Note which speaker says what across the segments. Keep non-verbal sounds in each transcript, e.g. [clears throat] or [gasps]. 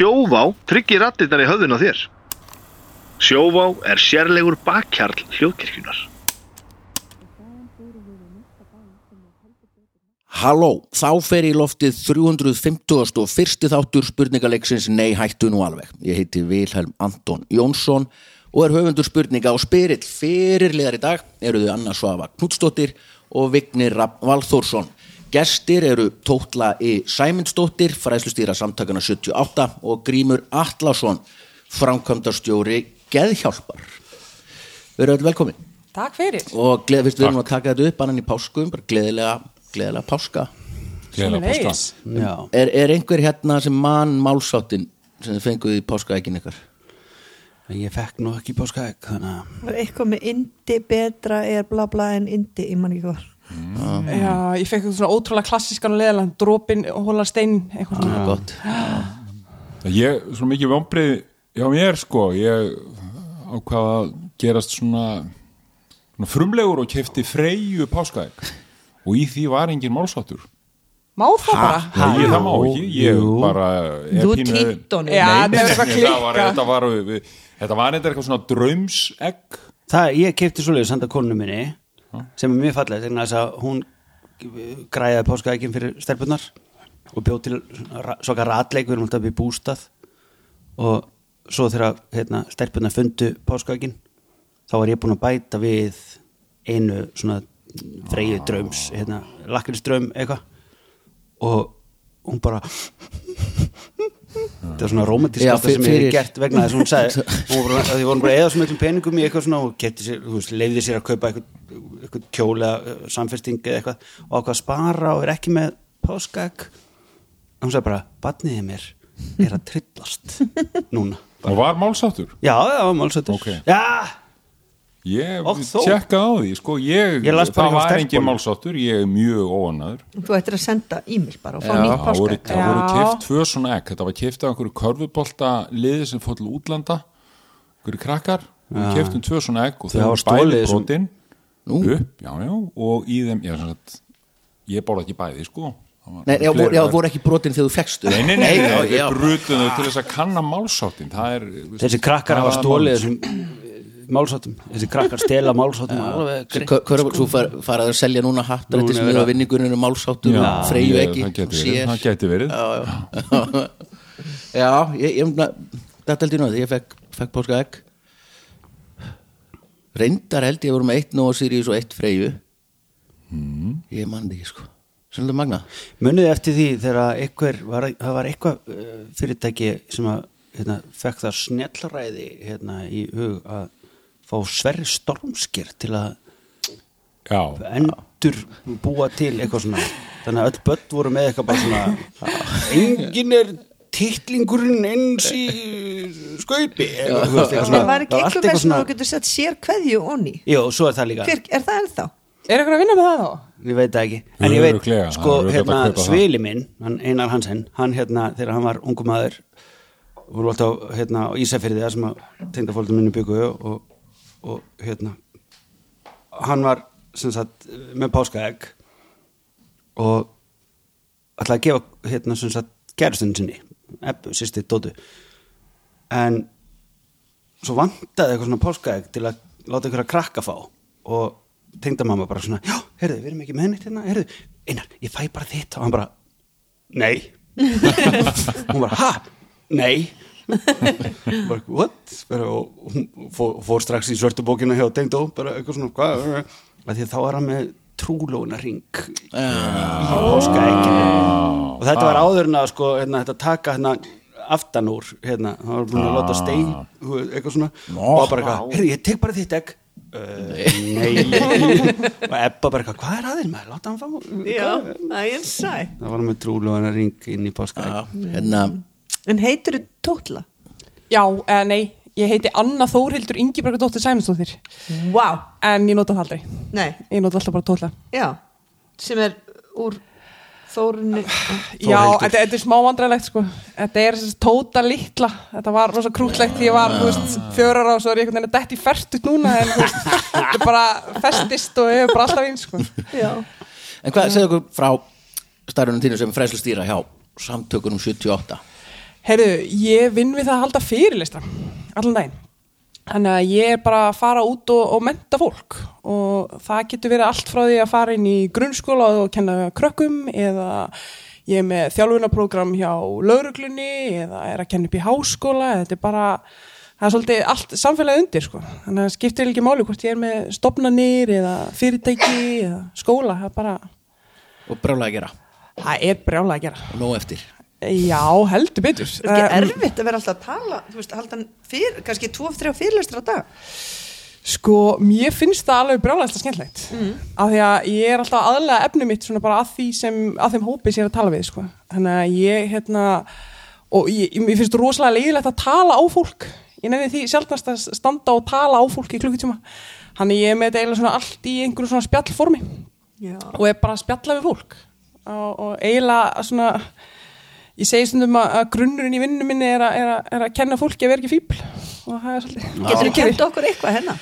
Speaker 1: Sjóvá tryggir rattirnar í höfðun á þér. Sjóvá er sérlegur bakkjarl hljóðkirkjunar.
Speaker 2: Halló, þá fer í loftið 350. og fyrsti þáttur spurningaleiksins Nei hættu nú alveg. Ég heiti Vilhelm Anton Jónsson og er höfundur spurninga á spyrill. Fyrirliðar í dag eru þau Anna Svava Knudsdóttir og Vignir Valþórsson. Gestir eru Tótla í Sæmundsdóttir, fræðslustýra samtakana 78 og Grímur Atlasson, framkvæmdarstjóri Geðhjálpar. Við erum öll velkomin
Speaker 3: Takk fyrir.
Speaker 2: og gleð, fyrst við erum að taka þetta upp annan í páskum, bara gleðilega, gleðilega páska.
Speaker 4: Gleðilega páska.
Speaker 5: Já,
Speaker 2: Er, er einhver hérna sem mann málsáttin sem þið fenguð í páskaækin ykkar?
Speaker 5: ég fekk nú ekki páskaegg þannig að
Speaker 6: var eitthvað með indi betra er bla bla en indi, ég man ekki hvað
Speaker 3: Já, ég fekk eitthvað svona ótrúlega klassískan og leðalega dropin og hóla stein eitthvað svona.
Speaker 2: gott.
Speaker 4: Ég, svona mikið vombrið hjá mér sko, ég ákvaða að gerast svona, svona frumlegur og kefti freyju páskaegg. Og í því var engin málsáttur.
Speaker 3: Má það bara?
Speaker 4: Já, ég, það má ekki, ég
Speaker 5: Jú.
Speaker 4: bara er
Speaker 6: þú týnt honum
Speaker 3: Já,
Speaker 4: þetta var, við- þetta var eitthvað eitthvað svona draumsegg.
Speaker 5: Það, ég kefti svoleiðis sanda konu minni sem er mjög falleg þegar þess að hún græði páskaeggin fyrir stelpunar og bjóð til svaka ratleik við erum alltaf í bústað. Og svo þegar hérna, stelpunar fundu páskaeggin þá var ég búin að bæta við einu svona freyju draums hérna, lakrinsdraum eitthvað. Og hún bara þetta er svona romantískasta sem ég hef gert vegna þess að hún sagði [laughs] var bara, að því vorum bara eða svo miklum peningum í eitthvað svona og sér, veist, leiði sér að kaupa eitthvað, eitthvað kjóla samfesting eða eitthvað og ákvað að spara og er ekki með páskag hún sagði bara, badniði mér er að trillast núna
Speaker 4: og var málsáttur.
Speaker 5: já, já, málsættur
Speaker 4: Ok.
Speaker 5: já,
Speaker 4: Ég tjekkaði á því, sko, ég,
Speaker 5: Ég
Speaker 4: það var engin málsáttur, ég er mjög óanaður.
Speaker 6: þú ættir að senda e-mail bara og fá nýtt
Speaker 4: Það
Speaker 6: páska
Speaker 4: það voru
Speaker 3: Já.
Speaker 4: keft tvö svona ekk, þetta var keft af einhverju körfubolta liði sem fór til útlanda, einhverju krakkar, við keftum tvö svona ekk og
Speaker 5: hafa
Speaker 4: var
Speaker 5: stolið
Speaker 4: bæði
Speaker 5: þessum-
Speaker 4: brotin
Speaker 2: Nú.
Speaker 4: upp, já, já, og í þeim, sagt, ég borða ekki bæði, sko. Það
Speaker 2: Nei, já,
Speaker 4: fleiri
Speaker 2: voru, já, voru ekki brotin þegar þú fegstu
Speaker 4: Nei, nei, nei,
Speaker 2: já,
Speaker 4: við
Speaker 2: já.
Speaker 4: brutum þau til þess að kanna málsáttin, það er...
Speaker 5: þessi krakkar hafa stólið þessum málsáttum þessi krakkar stela málsáttum
Speaker 2: Svo far, farað að selja núna hattrætti
Speaker 5: Núna
Speaker 2: sem
Speaker 5: er
Speaker 2: eru
Speaker 5: að-
Speaker 2: vinninguninu
Speaker 4: Já,
Speaker 2: og freyju ekki
Speaker 4: það gæti
Speaker 2: og
Speaker 4: verið.
Speaker 2: Já, ég, ég þetta held ég náði, ég fekk, fekk páska egg. Reyndar held ég voru með eitt Nóa Sirius og eitt freyju.
Speaker 4: Mm.
Speaker 2: ég man það ekki sko. Sannlega magna.
Speaker 5: Muniði eftir því þegar einhver var, það var eitthvað uh, fyrirtæki sem að hérna, fekk það snjallræði hérna, í hug að fá Sverri Stormskir til að
Speaker 4: Já,
Speaker 5: endur búa til eitthvað svona. Þannig að öll börn voru með eitthvað bara svona engin er titlingurinn eins í skaupi eitthvað, þú veist, eitthvað svona.
Speaker 6: það var ekki eitthvað sem
Speaker 5: svona
Speaker 6: þú getur sett sér kveðju onni
Speaker 5: Jú, svo er það líka.
Speaker 6: Hver, er það ennþá?
Speaker 3: Er eitthvað að vinna með það þá?
Speaker 5: ég veit það ekki. En ég veit,
Speaker 4: Örugglega,
Speaker 5: sko, hérna,
Speaker 4: að
Speaker 5: svili minn hann, Einar Hansen, hann hérna, þegar hann var ungum maður voru alltaf hérna á Ísafyrði það sem að tengdafólkum minni byggu og, og hérna hann var sem sagt með páskaegg og ætlaði að gefa hérna sem sagt gerðstunni sinni sýsti, dótu en svo vantaði eitthvað svona páskaegg til að láta ykkur að krakka fá. Og tengdamamma bara svona já, heyrðu, við erum ekki með neitt hérna heyrðu, einar, ég fæ bara þitt. Og hann bara, nei. [laughs] Hún bara, ha, nei bara, what? Bara, og hún fór, fór strax í svörtu bókina hjá tengdó, bara eitthvað svona hvað, að því þá var hann með trúlóna ring í páskaegginu og þetta var áður en að sko, hérna, þetta taka hérna aftan úr, hérna, hann var búin að láta stein, þú veist, eitthvað svona. Og bara eitthvað, heyrðu, ég tek bara þitt egg. Uh, nei [laughs] og Ebba bara eitthvað, hvað er aðeins maður, láta hann fá
Speaker 6: Já, það er sæ
Speaker 5: það var hann með trúlóðan ring inn í páska
Speaker 2: hérna,
Speaker 6: En heitir þú Tótla?
Speaker 3: Já, eða nei, ég heiti Anna Þórhildur Ingibergadóttir Sæmundsdóttir
Speaker 6: Vá,
Speaker 3: en ég nota það aldrei.
Speaker 6: nei,
Speaker 3: Ég nota alltaf bara tóla.
Speaker 6: já sem er úr Þórunni
Speaker 3: Já, þetta, þetta er smá vandræðilegt sko. Þetta er þessi tóta litla. Þetta var rosa krútlegt því ég var, fjörar á og svo er ég einhvern veginn að detti færtut núna en þetta er bara festist og er bara alltaf eins sko.
Speaker 6: Já,
Speaker 2: en hvað segðu okkur frá starfunum þínu sem fræslu stýra hjá samtökunum 78
Speaker 3: Heyrðu, ég vinn við það að halda fyrirlistra allan daginn. Þannig að ég er bara að fara út og, og menta fólk og það getur verið allt frá því að fara inn í grunnskóla og kenna krökkum eða ég er með þjálfunaprógram hjá lauruglunni eða er að kenna upp í háskóla þetta er bara, það er svolítið allt samfélagið undir sko. Þannig að skiptir ekki máli hvort ég er með stopnanir eða fyrirtæki eða skóla, það er bara,
Speaker 2: og brjálega að gera
Speaker 3: það er brjálega að gera.
Speaker 2: og nóg eftir
Speaker 3: Já, heldur betur.
Speaker 6: Það er ekki erfitt að vera alltaf að tala, þú veist, halda hann fyrir, kannski tvo, þrjá fyrirlestra á dag.
Speaker 3: Sko, mér finnst það alveg brjálæðist skemmtlegt mm. af því að ég er alltaf aðlega efni mitt svona bara að því sem að þeim hópi sem ég er að tala við, sko þannig að ég, hérna og ég, mér finnst rosalega leiðilegt að tala á fólk ég nefni því sjálfnast að standa og tala á fólk í klukkutíma þannig ég er með þetta eiginlega svona allt í ég segi stundum að, að grunnurinn í vinnu minni er að, er, að, er að kenna fólki að vera ekki fíbl og það er svolítið
Speaker 6: Getur þú kent okkur eitthvað hérna.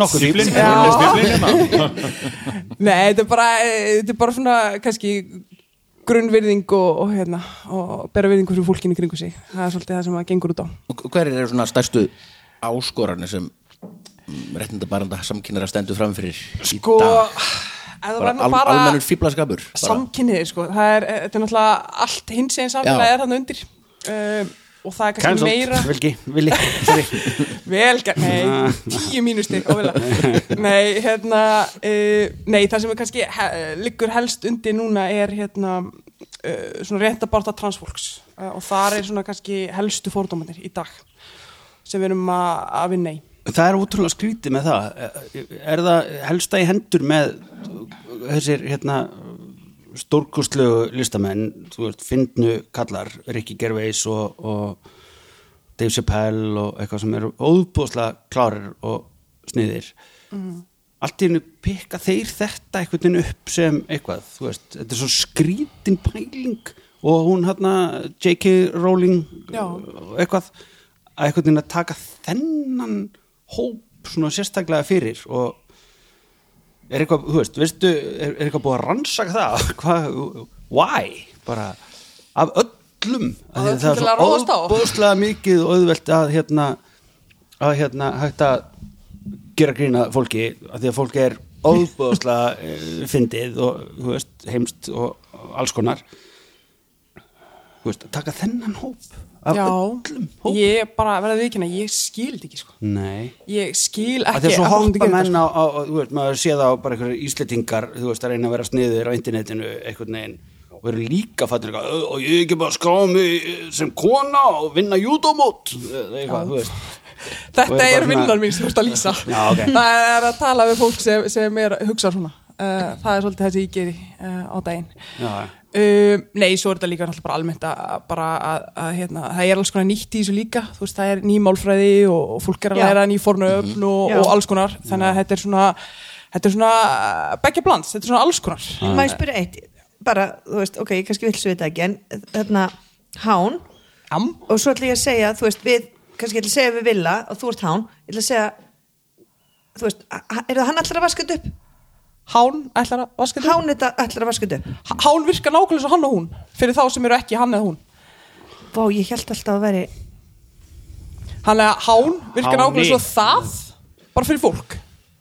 Speaker 5: Nokkuð
Speaker 4: Stíflin,
Speaker 3: Já.
Speaker 4: stíflin hérna [laughs]
Speaker 3: Nei, þetta er bara, þetta er bara svona kannski grunnvirðing og, og hérna, og bera virðingu fyrir fólkinu kringu sig. Það er svolítið það sem það gengur út á.
Speaker 2: og hver eru svona stærstu áskoranir sem réttindabaranda samkynara stendur fram fyrir í
Speaker 3: Sko,
Speaker 2: dag
Speaker 3: það
Speaker 2: bara, al,
Speaker 3: bara
Speaker 2: almennur fíblaskapur bara.
Speaker 3: samkynniðir, sko, það er, þetta er náttúrulega allt hins eginn samfélagi er þarna undir. Uh, og það er kannski meira
Speaker 5: Vilgi, Vili, sorry. [laughs]
Speaker 3: Vel, ge- nei, tíu mínustig nei, hérna uh, nei, það sem er kannski he, liggur helst undir núna er hérna uh, svona réttabarta transfólks. Uh, og þar er svona kannski helstu fordómanir í dag sem við erum að, að vinna í
Speaker 5: Það er útrúlega skrítið með það er það helsta í hendur með þessir hérna stórkustlegu listamenn þú veist, fyndnu kallar Ricky Gervais og, og Dave Chappelle og eitthvað sem eru óbúðslega klárir og sniðir allt í hennu pikka þeir þetta einhvern veginn upp sem eitthvað þú veist, þetta er svo skrítin pæling og hún hérna J.K. Rowling
Speaker 3: Já.
Speaker 5: eitthvað að einhvern veginn að taka þennan hóp svona sérstaklega fyrir og er eitthvað, þú veist, veistu er, er eitthvað búið að rannsaka það? [laughs] Hvað, why, bara af öllum því
Speaker 3: öllum
Speaker 5: það er svo
Speaker 3: að
Speaker 5: óbúðslega mikið og auðvelt að hérna að hérna hægt að gera grína fólki að því að fólki er [laughs] óbúðslega uh, fyndið og þú veist, heimst og alls konar. Þú veist, að taka þennan hóp af
Speaker 3: Já,
Speaker 5: öllum hóp
Speaker 3: ég bara verða viðkynna, ég skil ekki sko.
Speaker 5: Nei.
Speaker 3: Ég skil
Speaker 5: að
Speaker 3: ekki
Speaker 5: því að svo
Speaker 3: að
Speaker 5: hoppa menn
Speaker 3: þetta,
Speaker 5: á, á, þú veist, maður sé það á bara einhverju ísletingar, þú veist, að reyna að vera sniður á internetinu einhvern veginn og eru líka fattir eitthvað, "Ö, og ég ekki bara skrá mig sem kona og vinna júdómót. Eitthvað, þú veist.
Speaker 3: Sko. Þetta
Speaker 5: er
Speaker 3: er vinnan mín sem þú ert að lýsa.
Speaker 5: Já, ok.
Speaker 3: Það er að tala við fólk sem, sem er hugsa svona uh, Það er svolítið það sem ég geri uh, á daginn.
Speaker 5: Já,
Speaker 3: Uh, nei, svo er þetta líka náttúrulega bara almennt að, bara að, að hérna, það er alls konar nýtt í þessu líka, þú veist, það er ný málfræði og, og fólk er að læra ný fornöfn og,
Speaker 6: Já.
Speaker 3: og alls konar, þannig að þetta er svona þetta er svona begge blands, þetta er svona alls konar.
Speaker 6: Má ég spyrja eitt, bara, þú veist, ok, ég kannski vill svo þetta ekki, en þarna, hán,
Speaker 3: Am,
Speaker 6: og svo ætla ég að segja, þú veist, við, kannski ég ætla að segja við Villa, og þú ert hán, ég ætla að segja, þú veist, er það hann ætlar að vaska þetta upp?
Speaker 3: Hán ætlar að vaska þetta
Speaker 6: Hán ætlar að vaska þetta
Speaker 3: Hán virkar nákvæmlega svo hann og hún fyrir þá sem eru ekki hann eða hún
Speaker 6: Vá, ég held alltaf að veri,
Speaker 3: Hann er að hán virkar
Speaker 5: Háni.
Speaker 3: nákvæmlega svo það bara fyrir fólk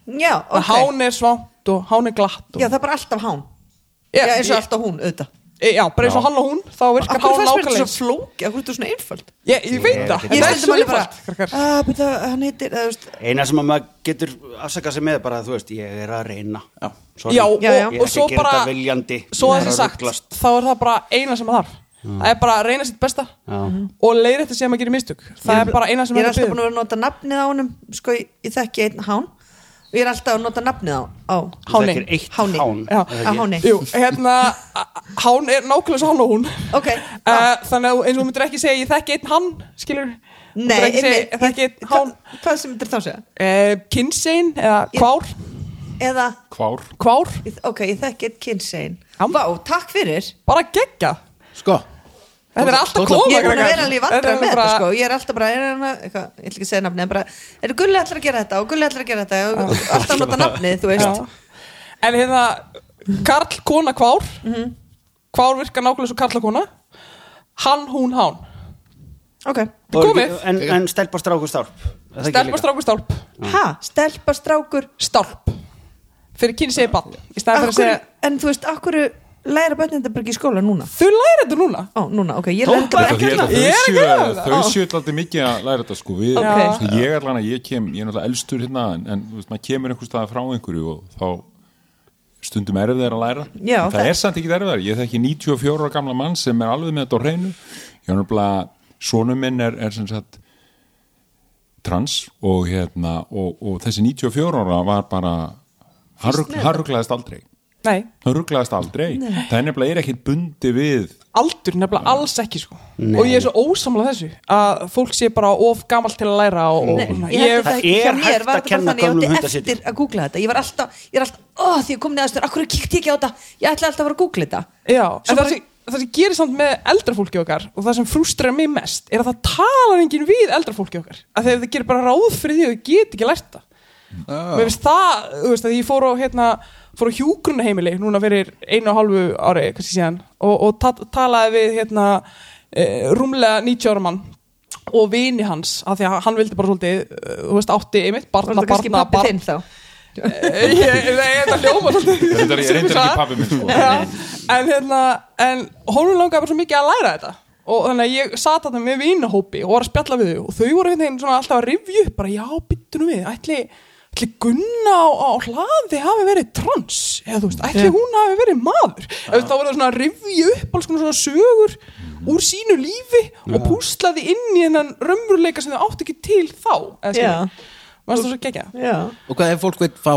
Speaker 6: já,
Speaker 3: okay.
Speaker 6: ok,
Speaker 3: Hán er svánt og hán er glatt og...
Speaker 6: já, það er bara alltaf hán,
Speaker 3: Já,
Speaker 6: já, eins og
Speaker 3: ég-
Speaker 6: alltaf hún, auðvitað.
Speaker 3: Já, bara eins og hann og hún þá virkar
Speaker 6: Akkur
Speaker 3: hán
Speaker 6: fannst mér þetta
Speaker 3: nákvæmlega
Speaker 6: svo flóki, akkur er þetta svona einföld?
Speaker 3: Ég, ég veit það,
Speaker 6: Ég
Speaker 3: þetta er svo
Speaker 6: að, þú veist,
Speaker 5: eina sem að maður getur afsakað sig með bara, þú veist, ég er að reyna.
Speaker 2: Já.
Speaker 3: Já, og,
Speaker 5: Ég er
Speaker 3: og
Speaker 5: ekki
Speaker 3: svo
Speaker 5: að gera
Speaker 3: bara
Speaker 5: þetta viljandi.
Speaker 3: svo
Speaker 5: Ég
Speaker 3: að
Speaker 5: er
Speaker 3: það
Speaker 5: að
Speaker 3: sagt, þá er það bara eina sem maður þarf það er bara að reyna sitt besta
Speaker 5: Já.
Speaker 3: og leiðir þetta sem maður gerir mistök. Það er bara eina sem
Speaker 6: ég er
Speaker 3: maður
Speaker 6: alltaf
Speaker 3: er
Speaker 6: búin að vera að nota nafnið á honum, sko, ég, ég þekki einn hán, og ég er alltaf að nota nafnið á, á
Speaker 3: Háni.
Speaker 6: Háni.
Speaker 5: hán
Speaker 3: hérna, hán er nákvæmlega svo hann og hún.
Speaker 6: Ok,
Speaker 3: uh, þannig að eins og þú myndir ekki segja ég þekki einn hann, skilur
Speaker 6: Nei,
Speaker 3: ekki segja ég þekki einn
Speaker 6: Hva-
Speaker 3: hán.
Speaker 6: Hvað sem þetta þá segja?
Speaker 3: uh, kynsegin eða
Speaker 6: Ég-
Speaker 3: kvár.
Speaker 6: Eða,
Speaker 4: Kvár.
Speaker 3: Kvár,
Speaker 6: ég- ok, ég þekki eitt kynsegin.
Speaker 3: Já.
Speaker 6: Vá, takk fyrir.
Speaker 3: Bara gegga
Speaker 2: sko,
Speaker 3: þetta er alltaf koma.
Speaker 6: Ég er alveg
Speaker 3: Þetta er
Speaker 6: með þetta sko. Ég er alltaf bara, ég ætla ekki að segja nafnið en bara, er Gulli ætlar að gera þetta? Og Gulli ætlar að gera þetta? Og alltaf að nota nafnið, þú veist.
Speaker 3: En hérna Karl, kona, kvár.
Speaker 6: Mhm.
Speaker 3: kvár virkar nákvæmlega svo karl og kona. Hann, hún, hán.
Speaker 6: Ok,
Speaker 3: Komið.
Speaker 5: En, en stelpa strákur stálp. Er það ekki
Speaker 3: Stelpa,
Speaker 5: líka?
Speaker 3: strákur, stálp.
Speaker 6: Ha, stelpa, strákur
Speaker 3: Stálp. Fyrir kynni segja bann Í segja
Speaker 6: En þú veist, akkur læra börnin þetta bara ekki í skóla núna?
Speaker 3: Þau læra þetta núna?
Speaker 6: Ó, núna, ok, ég læra þetta ekki
Speaker 4: að
Speaker 3: er
Speaker 4: þau
Speaker 3: að
Speaker 4: séu
Speaker 3: gera það.
Speaker 4: þau séu alltaf mikið að læra þetta sko. Við,
Speaker 6: Ok.
Speaker 4: sko, ég er að ég kem ég er náttúrulega elstur hérna en, en þú veist, maður kemur einhvers staðar frá einhverju og þá stundum erfið þeir að læra.
Speaker 6: Já,
Speaker 4: það,
Speaker 6: það-
Speaker 4: er samt ekki erfið ég þekki 94 ára gamla mann sem er alveg með þetta á hreinu. Ég er náttúrulega sonum minn er, er sem sagt trans og hérna og, og þessi 94 ára var bara rugglaðist aldrei
Speaker 3: Nei,
Speaker 4: hann rugglaðist aldrei. Það er nefnilega er ekkit bundi við
Speaker 3: aldur nefnilega alls ekki sko. Og ég er svo ósamlega þessu Að fólk sé bara of gamalt til að læra og, og,
Speaker 6: Nei, ég að
Speaker 5: Það
Speaker 6: það
Speaker 5: er hægt
Speaker 6: var
Speaker 5: að kenna
Speaker 6: bara þannig ég
Speaker 5: gömlum
Speaker 6: átti
Speaker 5: hundasitjum.
Speaker 6: eftir að googla þetta. Ég var alltaf, ég er alltaf, ó því ég kom neðastur akkur kíkti ég ekki á þetta, ég ætla alltaf að vera að googla þetta.
Speaker 3: Já,
Speaker 6: Svo
Speaker 3: en
Speaker 6: bara-
Speaker 3: það, sem, það sem gerir samt með eldra fólki okkar og það sem frústrar mig mest er að það talar enginn við eldra fólki okkar. Að það gerir bara ráð fyrir því að það það, þú veist, ég fór á hérna, hjúgrunaheimili núna fyrir einu og hálfu ári, kannski síðan og, og ta talaði við hérna e, rúmlega 90 ára mann og vini hans, af því að hann vildi bara svolítið, eh, þú veist, átti einmitt, barna,
Speaker 6: þetta kannski
Speaker 3: barna,
Speaker 6: pappi
Speaker 3: barna
Speaker 6: þinn þá?
Speaker 3: Eh, ég, nei, þetta hljóma svolítið
Speaker 4: Reyndar- ég reyndar ekki pabbi minn, sko.
Speaker 3: En hérna en honum langaði bara svo mikið að læra þetta. Og þannig að ég sat þarna með vinahópi og var að spjalla við þau og þau voru svona alltaf að rifja upp bara já, byttunum við, ætli, ætli Gunna á, á hlaði hafi verið trans? Eða þú veist, ætli hún hafi verið maður? Eða þá voru það svona að rifja upp alls konar svona sögur úr sínu lífi og púslaði inn í hennan raunveruleika sem þau átti ekki til þá eða
Speaker 6: Já.
Speaker 3: skilur, varst það svo gegja
Speaker 6: já,
Speaker 2: Og hvað ef fólk veit fá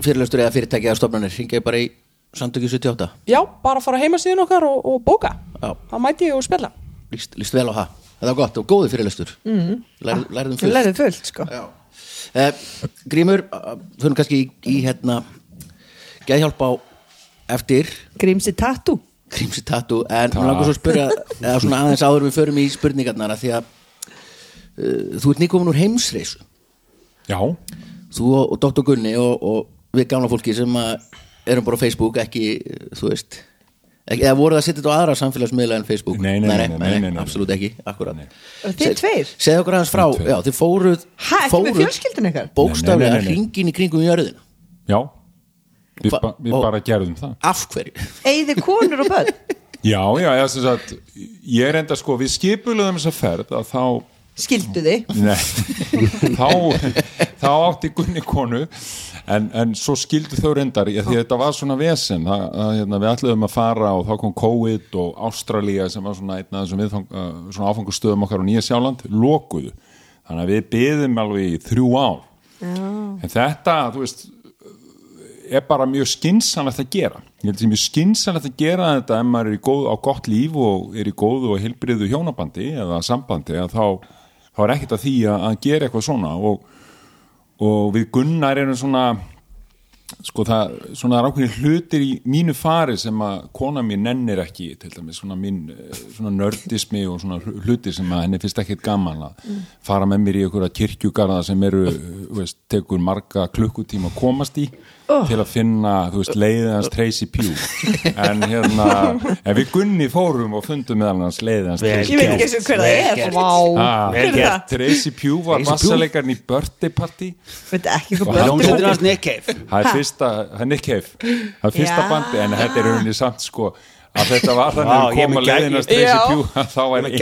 Speaker 2: fyrirlestur eða fyrirtæki eða stofnanir, ringið bara í samtöki 78
Speaker 3: já, bara fara heima síðan okkar og, og bóka.
Speaker 2: Já.
Speaker 3: þá mæti ég og spjalla.
Speaker 2: Líst, líst vel á það, það var gott og góði fyrirlestur. Mm. Lær, lærðum
Speaker 6: þú
Speaker 2: fullt Eh, Grímur, fyrir kannski í, í hérna geðhjálp á eftir.
Speaker 6: Grímsi tattoo.
Speaker 2: Grímsi Tattoo en mér langar svo að spyrja eða svona aðeins áður en við förum í spurningarnar af því að uh, þú ert nýkomin úr heimsreisu.
Speaker 4: Já,
Speaker 2: þú og, og Dr. Gunni og, og við gamla fólki sem að erum bara á Facebook ekki, uh, þú veist eða voruð að setja þetta á aðra samfélagsmiðla en Facebook?
Speaker 4: Nei, nei, nei, nei, nei, nei, nei.
Speaker 2: absolutt ekki, akkurat
Speaker 6: Þið tveir?
Speaker 2: segðu okkur aðeins frá, já, þið fóruð
Speaker 6: Hæ, ekki með fjölskyldun ykkar?
Speaker 2: bókstaflega hringin í kringum jörðina.
Speaker 4: Já. Við,
Speaker 2: Hva-
Speaker 4: ba við
Speaker 2: og-
Speaker 4: bara gerðum það.
Speaker 2: Af hverju?
Speaker 6: Eyði konur og börn? [laughs]
Speaker 4: Já, já, ég, sem sagt, ég er enda sko við skipuluðum þessa ferð að þá
Speaker 6: Skildu þið?
Speaker 4: Nei, [laughs] þá, þá átti Gunni konu en, en svo skildu þau reyndar því að þetta var svona vesen. Það, að, hérna, við ætluðum að fara og þá kom COVID og Ástralía sem var svona einn af þessum viðfang, uh, svona áfangastöðum okkar á Nýja Sjáland lokuðu, þannig að við byðum alveg í þrjú ár. Já. en þetta, þú veist er bara mjög skinsanlegt að gera. Ég held sem mjög skinsanlegt að gera þetta ef maður er í góð, á gott líf og er í góðu og heilbriðu hjónabandi eða sambandi að þá, þá er ekkert að því að, að gera eitthvað svona og, og við Gunnar erum svona sko það, svona það ákveðin hlutir í mínu fari sem að kona mín nennir ekki, til dæmis svona mín svona nördismi og svona hlutir sem að henni finnst ekkert gaman að fara með mér í einhverja kirkjugarða sem eru, veist, tekur marga klukkutíma að komast í til að finna, þú veist, leiðans Tracy Pugh. En hérna en við Gunni fórum og fundum meðal hans leiðans
Speaker 5: Vel
Speaker 4: Tracy
Speaker 6: Ég veit
Speaker 4: Pugh.
Speaker 6: ekki eins og hver það er.
Speaker 3: Vá,
Speaker 4: Ah,
Speaker 6: er?
Speaker 4: Tracy Pugh var
Speaker 2: Pugh?
Speaker 4: bassalegarn í birthday party.
Speaker 6: Veit ekki hvað
Speaker 5: hans Nick Cave.
Speaker 4: Það er fyrsta, það er Nick Cave. Það er fyrsta bandi en þetta er rauninni samt sko að þetta var þannig að
Speaker 5: er
Speaker 4: koma
Speaker 5: með gæ-
Speaker 4: leiðinast
Speaker 3: Já.
Speaker 4: Tracy Pugh að þá
Speaker 5: Ég er
Speaker 4: er engin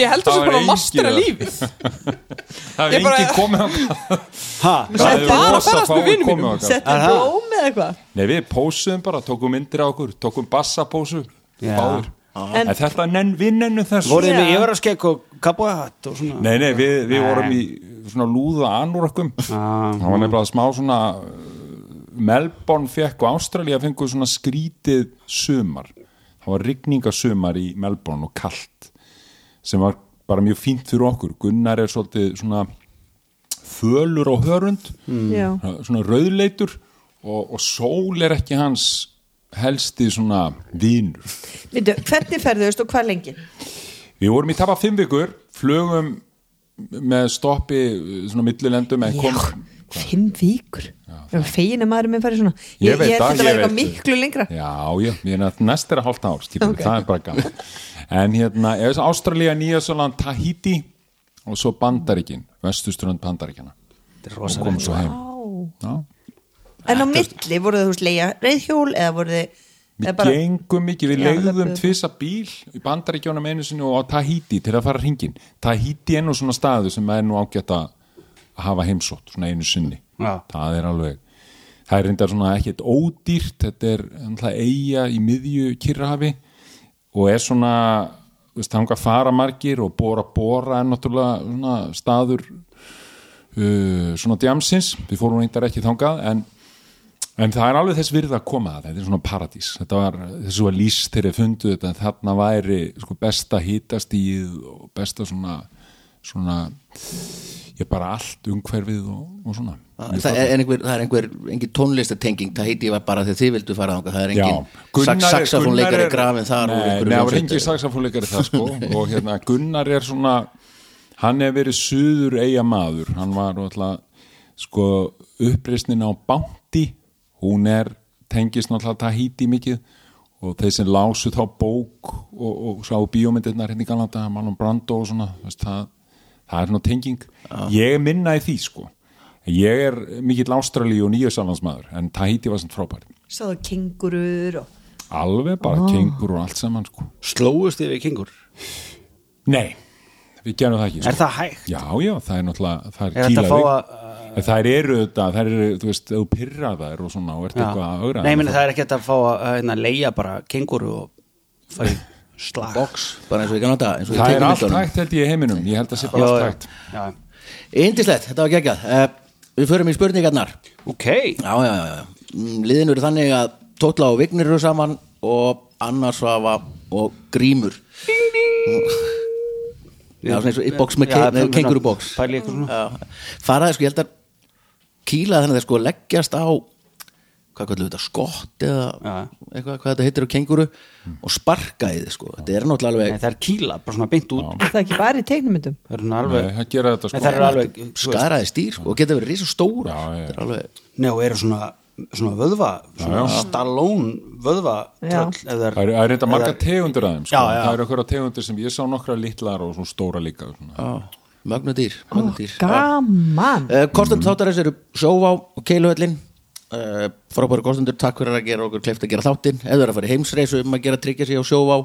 Speaker 3: ég held að [laughs] það
Speaker 4: er
Speaker 3: er bara mastera
Speaker 4: að-
Speaker 3: lífið.
Speaker 4: Það er engin komið það er
Speaker 3: bara
Speaker 4: rosa
Speaker 3: ferðast með
Speaker 4: komið
Speaker 3: mínum.
Speaker 5: Aha.
Speaker 6: blóm eða eitthvað.
Speaker 4: Nei við pósuðum bara, tókum myndir á okkur tókum bassapósu
Speaker 6: En-
Speaker 4: en þetta, nenn, við nennum þessu.
Speaker 5: Voruð þið með yfirarskegg og svona?
Speaker 4: Nei, nei, við, vorum í svona lúða anúrakum
Speaker 5: Ah.
Speaker 4: það var nefnilega smá svona Melbourne fekk og Ástralía fengu svona skrítið sumar það var rigningasumar í Melbourne og kalt sem var bara mjög fínt fyrir okkur Gunnar er svolítið svona fölur og hörund
Speaker 6: Já.
Speaker 4: svona rauðleitur og, og sól er ekki hans helsti svona vínur
Speaker 6: Veitu, hvernig ferðuðust og hvað lengi?
Speaker 4: Við vorum í tapa fimm vikur, flugum með stoppi svona millilendum en kom,
Speaker 6: Fimm vikur. Fegin að maður með farið svona.
Speaker 4: Ég
Speaker 6: Ég,
Speaker 4: veit
Speaker 6: ég
Speaker 4: það, ég veit.
Speaker 6: miklu lengra.
Speaker 4: Já, já, ég er að næst er að hálft ár skilur,
Speaker 6: Ok.
Speaker 4: það er bara gaman. En hérna, ef þess að Ástralía, Nýjasaland, Tahiti og svo Bandaríkin Vestuströnd
Speaker 5: er
Speaker 4: og komum svo heim. Já,
Speaker 6: En á milli, voru þið þú veist leia reyðhjól eða voru þið eða
Speaker 4: Við
Speaker 6: bara,
Speaker 4: gengum mikið, við
Speaker 6: löbbuðu.
Speaker 4: tvisa bíl í bandaríkjónum einu sinni og á Tahiti til að fara hringin. Tahiti er nú svona staðu sem er nú ágætt að að hafa heimsótt, svona einu sinni.
Speaker 5: Já.
Speaker 4: Það er alveg, það er reyndar svona ekkert ódýrt, þetta er eiga í miðju kyrrahafi og er svona, þú veist, þangað fara margir og bóra bóra er náttúrulega svona staður uh, svona djamsins, við fórum reyndar ekki þangað en En það er alveg þess virða að koma að þetta er svona paradís þetta var, þessu var lýst þegar ég fundu þetta þarna væri sko, besta hitastíð og besta svona svona ég bara allt umhverfið og, og svona.
Speaker 2: Það er einhver, það er einhver, engin tónlistatenging það heiti var bara þegar þið vildu fara þangað það er engin
Speaker 4: er-
Speaker 2: saxafónleikari
Speaker 4: er-
Speaker 2: grafin þar
Speaker 4: Nei, það
Speaker 2: hljómsveit.
Speaker 4: engin saxafónleikari það sko. [laughs] Og hérna Gunnar er svona hann hefur verið suður eiga maður. Hann var alltaf sko uppreisnin á Bounty. Hún er tengist náttúrulega Tahiti mikið. Og þeir sem lásu þá bók og, og sá bíómyndirnar hérna í Galanda, Marlon Brando og svona það, það er svona tenging ég er minna í því sko ég er mikill Ástralíu og nýjösalansmaður en Tahiti var svona frábært
Speaker 6: sáðu kengurur og
Speaker 4: alveg bara kengur og allt saman sko
Speaker 5: Slóust þið við kingur?
Speaker 4: nei, við gerum það ekki sko.
Speaker 5: Er það hægt?
Speaker 4: já, já, það er náttúrulega það er,
Speaker 5: Er þetta að fá
Speaker 4: kýlaði.
Speaker 5: að
Speaker 4: En þær eru þetta, þær eru, þú veist, þú pyrra þær og svona og ert eitthvað að augra
Speaker 5: Nei, meni, það er ekki hægt að fá að hérna, leia bara kenguru og í [laughs] slag.
Speaker 2: Box, bara eins og eins og í
Speaker 4: Það er allt hægt held ég í heiminum, ég held að sé bara allt
Speaker 5: já.
Speaker 4: hægt.
Speaker 5: Já.
Speaker 2: Yndislegt, þetta var geggjað. Uh, Við förum í spurningarnar.
Speaker 5: Ok,
Speaker 2: Já, já, já, já. Mm, Liðin eru þannig að Tótla og Vignir eru saman og Anna Svafa og Grímur. [laughs] Já, svona eins og í box með,
Speaker 5: Já,
Speaker 2: með
Speaker 5: svona-
Speaker 2: kenguru box
Speaker 5: Pæli eitthvað svona.
Speaker 2: Já, faraði sko, ég held að kýla þannig að þeir sko leggjast á hvað kallum þetta, skott eða
Speaker 5: Já.
Speaker 2: eitthvað, hvað þetta heitir á kenguru og sparka í þið sko, þetta er náttúrulega
Speaker 5: Nei,
Speaker 2: alveg
Speaker 5: það er kýla, bara svona beint út
Speaker 6: er það ekki bara í teiknumyndum
Speaker 5: Það er svona
Speaker 4: Nei,
Speaker 5: alveg
Speaker 4: það gera þetta
Speaker 5: Nei,
Speaker 4: sko
Speaker 5: það er alveg
Speaker 2: skaraði stýr sko, og geta verið risa stóra
Speaker 4: Já, já.
Speaker 2: þetta er alveg
Speaker 5: Nei, og eru svona, svona vöðva svona stallón vöðva
Speaker 6: Já.
Speaker 5: það
Speaker 4: eru- er þetta marga tegundur að þeim sko.
Speaker 5: Já, já.
Speaker 4: Það eru okkur tegundir sem ég sá nokkra litlar og svona stóra líka svona.
Speaker 2: já, mögnu dýr, mögnu dýr.
Speaker 6: gaman
Speaker 2: Uh, Kostendur þáttarins eru Sjóvá og Keiluhöllin uh, frábæri kostendur, takk fyrir að gera okkur kleift að gera þáttinn, eða að fara í heimsreisu um að gera tryggja sig á Sjóvá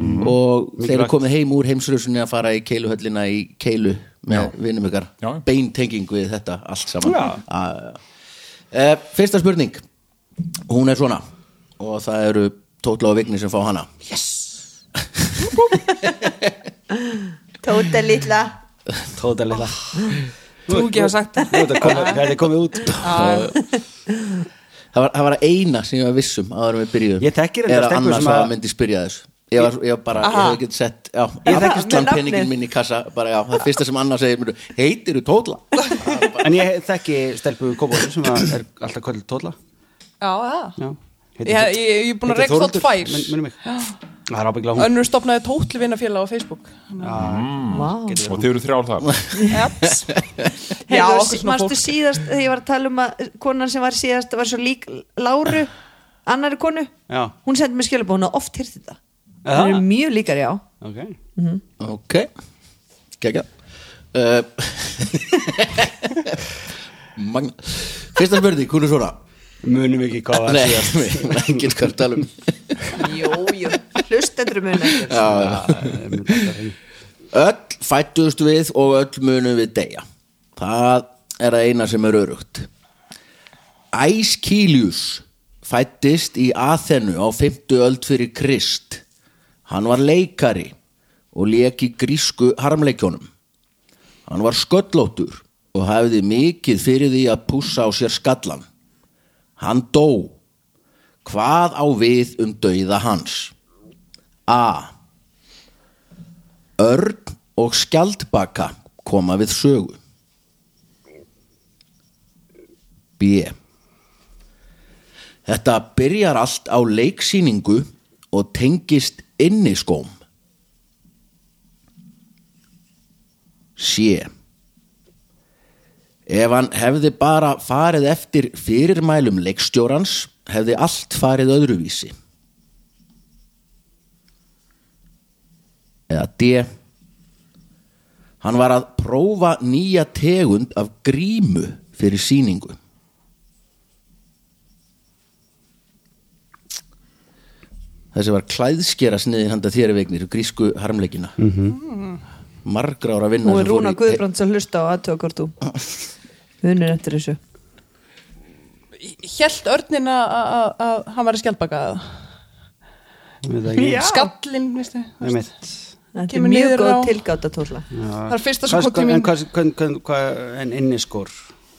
Speaker 2: og þeir eru komið heim úr heimsreisunni að fara í Keiluhöllina í Keilu með vinnum ykkar, beintenging við þetta allt saman. Uh, uh, Fyrsta spurning. Hún er svona. Og það eru Tótla og Vigni sem fá hana. [laughs]
Speaker 6: Tóta litla.
Speaker 5: Tóta lilla
Speaker 3: Þú ekki hafa sagt
Speaker 5: er komið- Það er komið út.
Speaker 2: Það var, það var eina sem ég var vissum áður en við byrjuðum.
Speaker 5: Ég þekki reyndar
Speaker 2: er að
Speaker 5: stelpu
Speaker 2: annars
Speaker 5: sem
Speaker 2: að
Speaker 5: að-
Speaker 2: myndi spyrja þess. Ég var, ég var bara, ég
Speaker 6: Aha.
Speaker 2: hef ekki sett já,
Speaker 6: Ég þekki
Speaker 2: allan
Speaker 6: með nafnið.
Speaker 2: peningin minn í kassa bara, já, það fyrsta sem annars segir mér, heitir þú Tótla [laughs]
Speaker 5: En ég þekki stelpu Kópóri sem að er alltaf kvöld tóla.
Speaker 3: Já, já.
Speaker 5: Já
Speaker 3: Ég, ég, ég er búin að reykja þótt tvær
Speaker 5: Minnum mig Það er ábyggla hún.
Speaker 3: Önnur stopnaði tótlvinafélag á Facebook.
Speaker 6: Vá.
Speaker 4: Og þið eru þrjár þar.
Speaker 3: Japs. [laughs] Já, fólk.
Speaker 6: síðast þegar ég var að tala um að konan sem var síðast var svo lík Láru annari konu,
Speaker 5: Já,
Speaker 6: hún sendi mér skjölubó hún hafði oft hýrt þetta.
Speaker 5: Aha.
Speaker 6: það eru mjög líkar, já.
Speaker 5: Ok.
Speaker 2: Ok, gekkja uh, [laughs] magna fyrsta spurning, hún er svona
Speaker 5: Munum ekki hvað var
Speaker 2: nei,
Speaker 5: síðast
Speaker 2: nei, ekki hvað er að tala um.
Speaker 6: Jú, jú, hlustendur mun ekkert
Speaker 2: já, öll fættust við og öll munum við deyja. Það er að eina sem er örugt Æskílius fættist í Aþenu á 50 öld fyrir Krist. Hann var leikari og lék í grísku harmleikjónum hann var sköllóttur og hafði mikið fyrir því að pússa á sér skallan hann dó. Hvað á við um dauða hans? A. Örn og skjaldbaka koma við sögu. B. Þetta byrjar allt á leiksýningu og tengist inniskóm. C Ef hann hefði bara farið eftir fyrirmælum leikstjórans hefði allt farið öðruvísi. Eða D. Hann var að prófa nýja tegund af grímu fyrir sýningu. Þessi var klæðskera sniðin handa þér vegnir grísku harmleikina. -hmm. Margra ára vinna
Speaker 6: Nú er Rúna Guðbrands að hlusta á aðtöða [laughs] hvort þú Unir eftir þessu?
Speaker 3: Hjælt örnin að- að að hann var í skjaldbaka
Speaker 5: það Einmitt.
Speaker 6: Þetta er mjög góð
Speaker 3: á-
Speaker 6: tilgáta tóla.
Speaker 3: Það er fyrsta sem kom til
Speaker 5: En
Speaker 3: mín.
Speaker 5: hvað, en inniskór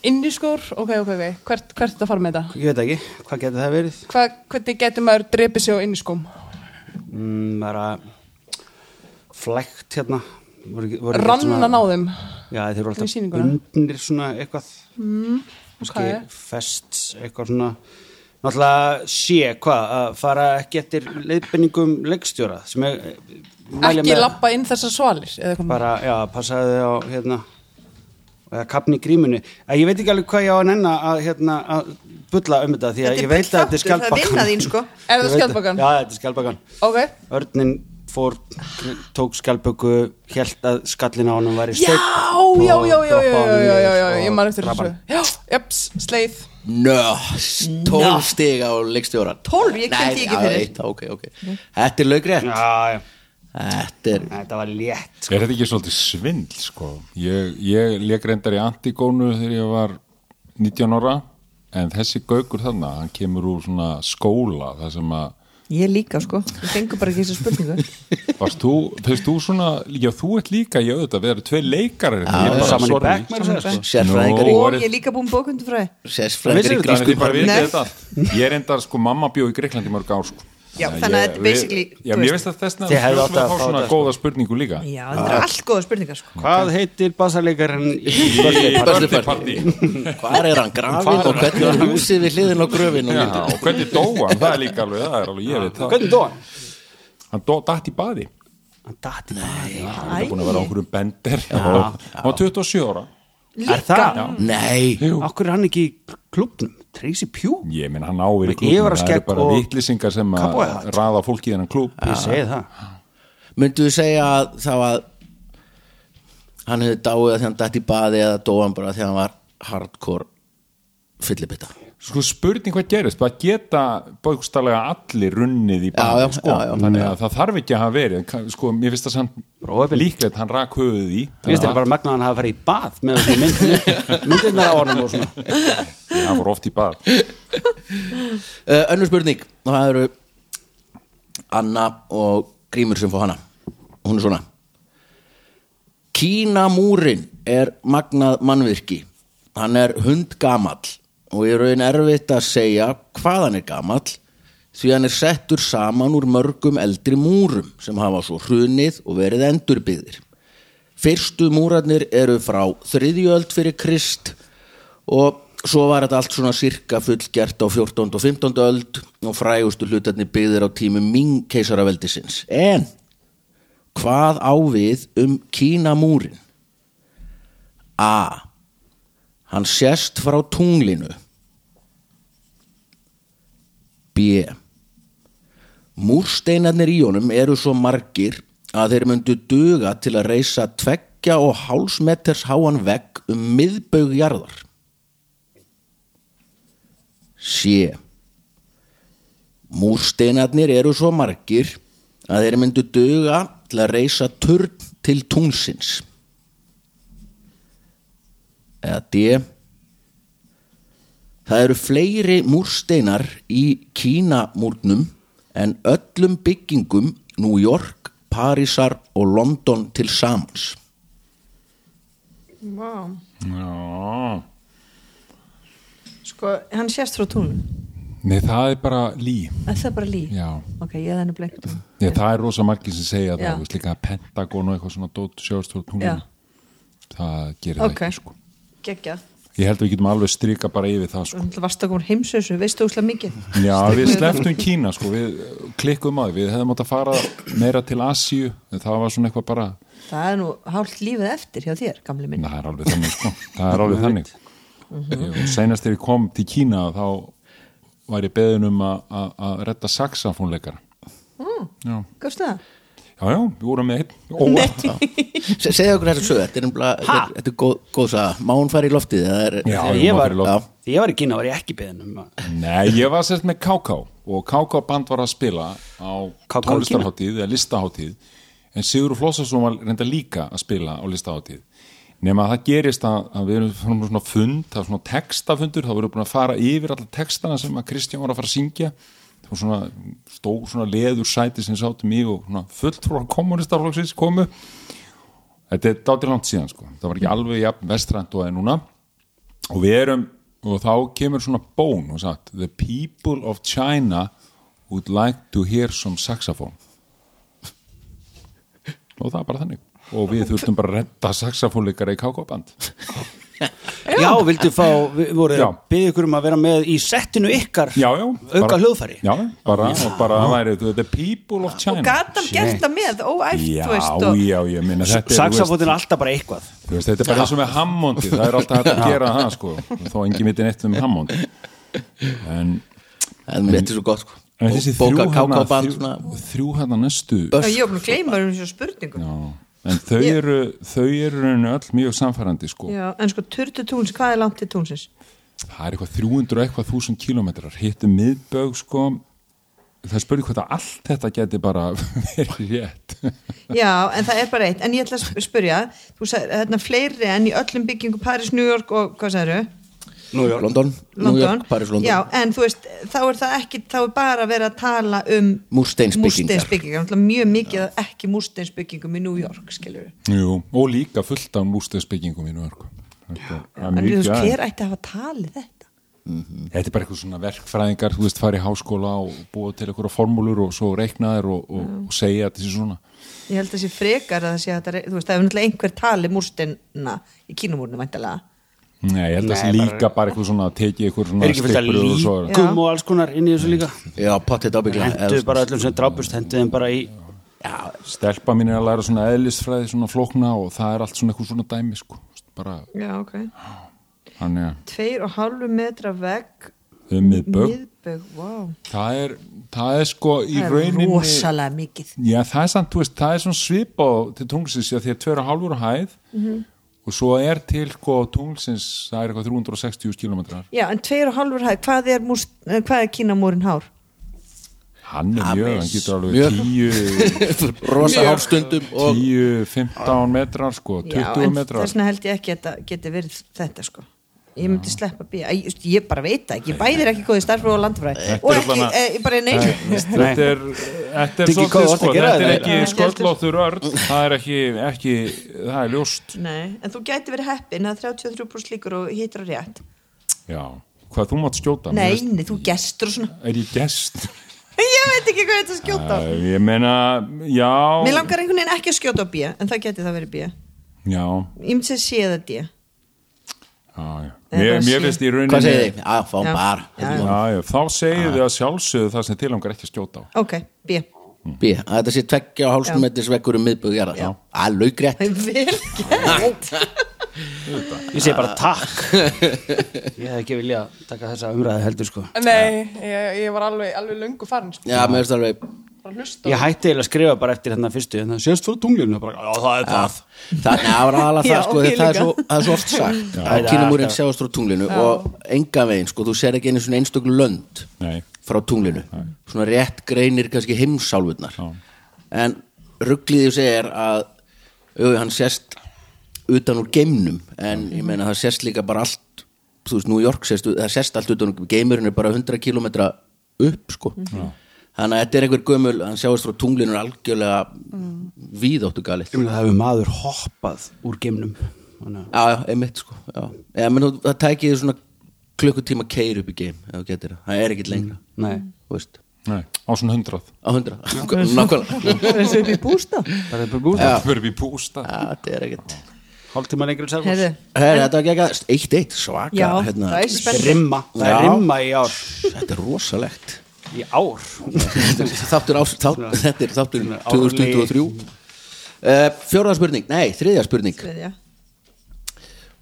Speaker 3: Inniskór, ok, ok, ok. Hvert, hvert er að fara með þetta?
Speaker 5: Ég veit ekki, hvað getur það verið?
Speaker 3: Hva, hvernig getur maður drepið sig á inniskóm?
Speaker 5: Mm, bara flækt hérna voru, voru
Speaker 3: Rannan á þeim.
Speaker 5: Já, þeir eru
Speaker 3: Í
Speaker 5: alltaf bundnir svona eitthvað. Mm,
Speaker 3: ok.
Speaker 5: fest eitthvað svona. Náttúrulega sé hvað að fara ekki eftir er mæli
Speaker 3: Ekki lappa inn þessar svalir
Speaker 5: bara, já, passaði á hérna eða kapni í grímunni. Að ég veit ekki alveg hvað ég á að nenna að, hérna, að bulla um þetta því að
Speaker 6: Þetta
Speaker 5: ég veit að þetta er
Speaker 6: þáttur, það er
Speaker 5: skjaldbakan.
Speaker 6: vinna þín sko.
Speaker 3: Er
Speaker 5: veit
Speaker 3: skjaldbakan?
Speaker 5: Já, þetta er skjaldbakan.
Speaker 3: Ok,
Speaker 5: Örnin fór, tók skalböku held að skallin á hann var í stökk
Speaker 3: já, já, já, já, já, já, já ég maður eftir þessu. já, jöps, sleið.
Speaker 2: No, tólf stig á leikstjóra
Speaker 6: tólf, ég kemdi ekki fyrir
Speaker 2: eitt, ok, ok, þetta er laugrétt
Speaker 5: já, já.
Speaker 2: Þetta er,
Speaker 5: þetta var létt sko.
Speaker 4: er þetta ekki svolítið svindl sko? Ég, ég leik reyndar í Antigónu þegar ég var 19 ára en þessi gaugur þannig, hann kemur úr svona skóla þar sem að
Speaker 6: Ég líka sko, ég fengur bara ekki þessu spurningu. [laughs]
Speaker 4: Varst þú, þauðst þú svona já þú ert líka í auðvitað, við erum tvei leikar hérna.
Speaker 5: saman í back sko.
Speaker 6: og ég er líka búin bókundu fræ
Speaker 2: Sessfræðingar í grísku
Speaker 4: Ég er endar sko, mamma bjóð í Greiklandi mörg ár sko.
Speaker 6: Já,
Speaker 4: Þannig
Speaker 6: að þetta er basically,
Speaker 4: við- Já, mér
Speaker 6: veist.
Speaker 4: að þessna
Speaker 5: Þið hefðu átt að
Speaker 4: fá svona
Speaker 5: þetta, sko.
Speaker 4: góða spurningu líka
Speaker 6: Já, þetta er allt góða spurningar sko
Speaker 5: Hvað heitir bassarleikarinn í
Speaker 4: Í
Speaker 2: Birthday party. Hvar er hann grafin og hvernig var húsið við hliðin á gröfin og
Speaker 4: Já, og hvernig dó hann, það er líka alveg, það er alveg, ég veit það.
Speaker 5: Hvernig dó hann?
Speaker 4: Hann dó dætt í baði.
Speaker 5: Hann dati
Speaker 4: Hann er búin að vera á einhverjum bender. Hann var 27 ára.
Speaker 5: Er það?
Speaker 2: Nei,
Speaker 4: Jú.
Speaker 5: Akkur er hann ekki í klubnum? Tracy Pugh?
Speaker 4: Ég minn, hann áveri klubnum, það eru bara
Speaker 5: og
Speaker 4: vitlýsingar sem að raða fólki í þennan klub.
Speaker 5: Ég segi það
Speaker 2: myndu við segja að það var hann hefði dáið að því hann dætt í baði eða dóan bara því hann var hardcore fyllibitta
Speaker 4: Sko spurning hvað gerist, það geta bókstaflega allir runnið í
Speaker 2: Já, já,
Speaker 4: baði, sko.
Speaker 2: já, já.
Speaker 4: þannig að það þarf ekki að hafa verið, sko, mér finnst það samt líklegt, hann rak höfuð í,
Speaker 5: Ég finnst þetta bara magna að hann hafa farið í bað með þessu mynd, [laughs] myndirnar á honum og svona.
Speaker 4: Hann fór oft í bað.
Speaker 2: uh, önnur spurning. Það eru Anna og Grímur sem fá hana. Hún er svona. Kínamúrin er magnað mannvirki. Hann er hundgamall og ég raun erfitt að segja hvað hann er gamall því hann er settur saman úr mörgum eldri múrum sem hafa svo hrunið og verið endurbyggðir fyrstu múrarnir eru frá þriðjöld fyrir Krist og svo var þetta allt svona sirka fullgert á 14. og 15. öld og frægustu hlutarnir byggðir á tímum Ming keisaraveldisins. En hvað á við um Kínamúrin? A. Hann sést frá tunglinu. B. Múrsteinarnir í honum eru svo margir að þeir myndu duga til að reisa tveggja og hálsmeters háan vegg um miðbaug jarðar. C. Múrsteinarnir eru svo margir að þeir myndu duga til að reisa turn til tungsins. Eða D. Það eru fleiri múrsteinar í Kínamúrnum en öllum byggingum New York, Parísar og London til samans.
Speaker 6: Vá.
Speaker 4: Já,
Speaker 6: Sko, hann sést frá túnum
Speaker 4: nei það er bara lí,
Speaker 6: Er það bara lí?
Speaker 4: já.
Speaker 6: Ok, ég þannig bleikt
Speaker 4: Nei, það er rosa margir sem segja
Speaker 6: Já.
Speaker 4: það, líka Pentagon og eitthvað svona dót sjást frá
Speaker 6: Já,
Speaker 4: tunglinu. Það gerir
Speaker 6: Ok.
Speaker 4: það ekki, sko.
Speaker 6: geggja
Speaker 4: Ég held að við getum alveg strika bara yfir það, sko.
Speaker 6: Þú varst að koma heimsösu, veistu úslega mikið.
Speaker 4: Já, við sleftum Kína sko, við klikkum því, við hefðum átt að fara meira til Asíu, en það var svona eitthvað bara,
Speaker 6: Það er nú hálft lífið eftir hjá þér, gamli minn.
Speaker 4: Það er alveg þannig sko, það er alveg þannig. og senast þegar ég kom til Kína þá var ég beðin um að- að að redda saxafónleikara já,
Speaker 6: Gafstu það?
Speaker 4: Já, já, við vorum með einn.
Speaker 2: Se- segðu okkur þessu sög, þetta er, nefnilega- þetta er, góð, góð saga, má hún fara í loftið? Er,
Speaker 4: Já,
Speaker 5: Þegar
Speaker 4: ég
Speaker 5: var,
Speaker 4: loft.
Speaker 5: ég var í Kína var ég ekki beðin um að
Speaker 4: Nei, ég var sérst með KK og KK band var að spila á tónlistarháttíð eða listaháttíð en Sigur Flossarsson var reynda líka að spila á listaháttíð nema að það gerist að, að við erum svona fund, það er svona textafundur þá erum við búin að fara yfir alla textana sem að Kristján var að fara að syngja var svona stó svona leður sæti sem sátum í og svona fullt frá kommunistarflokksins komu. Þetta er dátir langt síðan sko. Það var ekki alveg jafn vestrænt og það er núna. Og við erum og þá kemur svona bón og sagt the people of China would like to hear some saxophone. [laughs] Og það er bara þannig. Og við þurftum bara að redda saxofónleikara í KK-band [laughs]
Speaker 5: Já, vildu fá, við voru
Speaker 4: Já.
Speaker 5: að byggja ykkur um að vera með í settinu ykkar
Speaker 4: já, já,
Speaker 5: auka
Speaker 4: bara-
Speaker 5: hljóðfæri.
Speaker 4: já, bara, og bara það væri the people of
Speaker 6: Og
Speaker 4: China
Speaker 6: gatan gert það með, óæft,
Speaker 4: já,
Speaker 6: þú veist og,
Speaker 4: já, ég minna þetta er,
Speaker 5: Saxafótin er alltaf bara eitthvað.
Speaker 4: Þú veist, þetta er bara eins og með Hammondi það er alltaf hægt að gera það sko. Þó engin viti neitt um Hammond en,
Speaker 2: en þetta er svo gott sko. bóka
Speaker 4: hana,
Speaker 2: KK-band
Speaker 4: þrjú,
Speaker 2: svona
Speaker 4: þrjú hana næstu.
Speaker 6: Já, ég búin að gleyma um þessu spurningu
Speaker 4: Já, en þau
Speaker 6: Ég-
Speaker 4: eru þau eru rauninu öll mjög samfærandi sko.
Speaker 6: Já, en sko, turtu túns, hvað er langt til túnsins?
Speaker 4: það er eitthvað 300 og eitthvað þúsund kilometrar hittu miðbög sko. Það spurði hvað að allt þetta geti bara [laughs] verið rétt.
Speaker 6: Já, en það er bara eitt, en ég ætla að sp- spyrja þú sagði, hérna fleiri en í öllum byggingum Paris, New York og hvað sagður
Speaker 5: Nú, já,
Speaker 2: London, New
Speaker 6: London,
Speaker 2: York, Paris, London.
Speaker 6: Já, en þú veist, þá er það ekki þá er bara verið að tala um
Speaker 2: Múrsteinsbyggingar.
Speaker 6: mjög mikið af ekki múrsteinsbyggingum í New York,
Speaker 4: Jú, og líka fullt af músteðsbyggingum í New York. Þetta, er
Speaker 6: En þú veist, hver ætti að hafa talið þetta?
Speaker 4: þetta er bara eitthvað svona verkfræðingar þú veist, fara í háskóla og búa til eitthvað formúlur og svo reiknaðir og, og, og segja þessi svona.
Speaker 6: Ég held að það sé frekar að það sé að þetta, þú veist, það er
Speaker 4: Nei, ég held að það sé líka bara eitthvað svona að teki eitthvað svona
Speaker 5: er ekki fylgt að
Speaker 4: stimpur og svo
Speaker 5: líkum og alls konar inn í þessu líka?
Speaker 2: Já, pottet ábygglega
Speaker 5: Hendu bara öllum sem drápust, hendu þeim bara í
Speaker 4: stelpa mín er að læra svona eðlisfræði svona flókna og það er allt svona eitthvað svona dæmi sko, bara
Speaker 6: Já, ok.
Speaker 4: Þannig að
Speaker 6: Tveir og hálfu metra vegg
Speaker 4: um miðbög
Speaker 6: miðbögg, wow
Speaker 4: það er, það er sko í
Speaker 6: Það er
Speaker 4: rauninni
Speaker 6: rosalega mikið.
Speaker 4: Já það er samt, þú veist, það er svona svipað til tunglsins, já því að tveir og hálfur á hæð og svo er til sko tunglsins, það er eitthvað 360 kilometrar,
Speaker 6: Já, en tveir og hálfur hæð, hvað er, eh, hvað er kínamúrin hár?
Speaker 4: hann er mjög hann getur alveg
Speaker 2: Mjög.
Speaker 4: 10 [laughs]
Speaker 2: Rosa hálfstundum og
Speaker 4: 10, 15 metrar sko, 20
Speaker 6: Já, en
Speaker 4: metrar.
Speaker 6: þess vegna held ég ekki að þetta geti verið þetta sko Ég myndi sleppa bíja, just, ég bara veit það ekki, ég bæðir ekki góði starfræð og landfræði. Og
Speaker 4: er
Speaker 6: ekki,
Speaker 4: allavega-
Speaker 6: e, bara nei,
Speaker 4: þetta er, þetta er svolítið sko,
Speaker 5: að gera
Speaker 4: þetta er ekki
Speaker 6: Já.
Speaker 4: sköllóttur örn. Það er ekki, ekki, það er ljóst.
Speaker 6: Nei, en þú gæti verið heppin að 33% líkur og á rétt.
Speaker 4: Já, hvað þú mátt skjóta
Speaker 6: Nei, nei, þú gestur og svona.
Speaker 4: Er ég gest? [laughs]
Speaker 6: Ég veit ekki hvað þetta skjóta.
Speaker 4: Uh, ég meina, já.
Speaker 6: Mér langar einhvern veginn ekki að skjóta á bíja en það geti það verið bíja
Speaker 4: Já,
Speaker 6: Ég myndi að sé það día
Speaker 4: já, já.
Speaker 6: Eða
Speaker 4: Mér, mér finnst í rauninni
Speaker 2: Hvað segir þið? Já, fáum
Speaker 6: Já.
Speaker 2: bara
Speaker 6: Já, já.
Speaker 4: Þá segir þið að sjálfsögðu það sem til langar ekki að skjóta á
Speaker 6: Ok, bíja
Speaker 2: B, að þetta sé tveggja og hálfstum metris vekkur um
Speaker 6: Já.
Speaker 2: að laugrétt
Speaker 6: Vel gert [laughs]
Speaker 5: Ég segi bara takk [laughs] Ég hef ekki vilja taka þessa umræði heldur sko
Speaker 3: Nei, ég, ég var alveg, alveg löngu farin sko.
Speaker 2: Já, mér finnst alveg
Speaker 3: bara hlusta
Speaker 5: Ég hætti eiginlega að skrifa bara eftir hérna fyrstu en það sést frá tunglinu? Bara, Já, það er það.
Speaker 2: Það nei, það var aðalega [laughs]
Speaker 6: Já,
Speaker 2: það, sko, það er svo, það er svo oft sagt. Að
Speaker 5: Já,
Speaker 2: kínumúrin
Speaker 5: alltaf.
Speaker 2: sjáast frá tunglinu og enga veginn, sko, þú ser ekki einu svona einstöklu lönd
Speaker 4: Nei,
Speaker 2: frá tunglinu. Svona rétt greinir kannski heimsálfurnar. En ruggliðið segir að jú, hann sést utan úr geimnum en ég meina það sést líka bara allt þú veist, New York sést, það sést allt utan úr geimurinn er bara 100 kilometra upp sko þannig að þetta er einhver gömul, hann sjáast frá tunglinu algjörlega mm. víðóttu
Speaker 5: meina það hefur maður hoppað úr geimnum.
Speaker 2: Já, já, einmitt sko já. Já, menn, það tækið svona klukkutíma keir upp í geim ef þú getur. Það, það er ekkit lengra
Speaker 5: Nei,
Speaker 2: þú veist,
Speaker 4: nei, á svona hundrað.
Speaker 2: Á hundra [laughs] nákvæmlega.
Speaker 6: Þessu upp í bústa.
Speaker 5: Það er.
Speaker 4: Það verður við bústa.
Speaker 2: Já, þetta er ekkit
Speaker 5: Hálftíma lengri en
Speaker 6: Herðu,
Speaker 5: Selfoss
Speaker 2: Her, Þetta var ekki ekki eitt eitt svaka
Speaker 6: Já,
Speaker 2: hérna,
Speaker 6: það er
Speaker 5: Rimma, það er
Speaker 2: Já.
Speaker 5: rimma í ár.
Speaker 2: Þetta er rosalegt
Speaker 5: Í ár.
Speaker 2: Þáttur ás, þátt, Þetta er þáttur
Speaker 5: Árleg.
Speaker 2: 2023 uh, Fjóraða spurning, nei, þriðja spurning.
Speaker 6: Þriðja.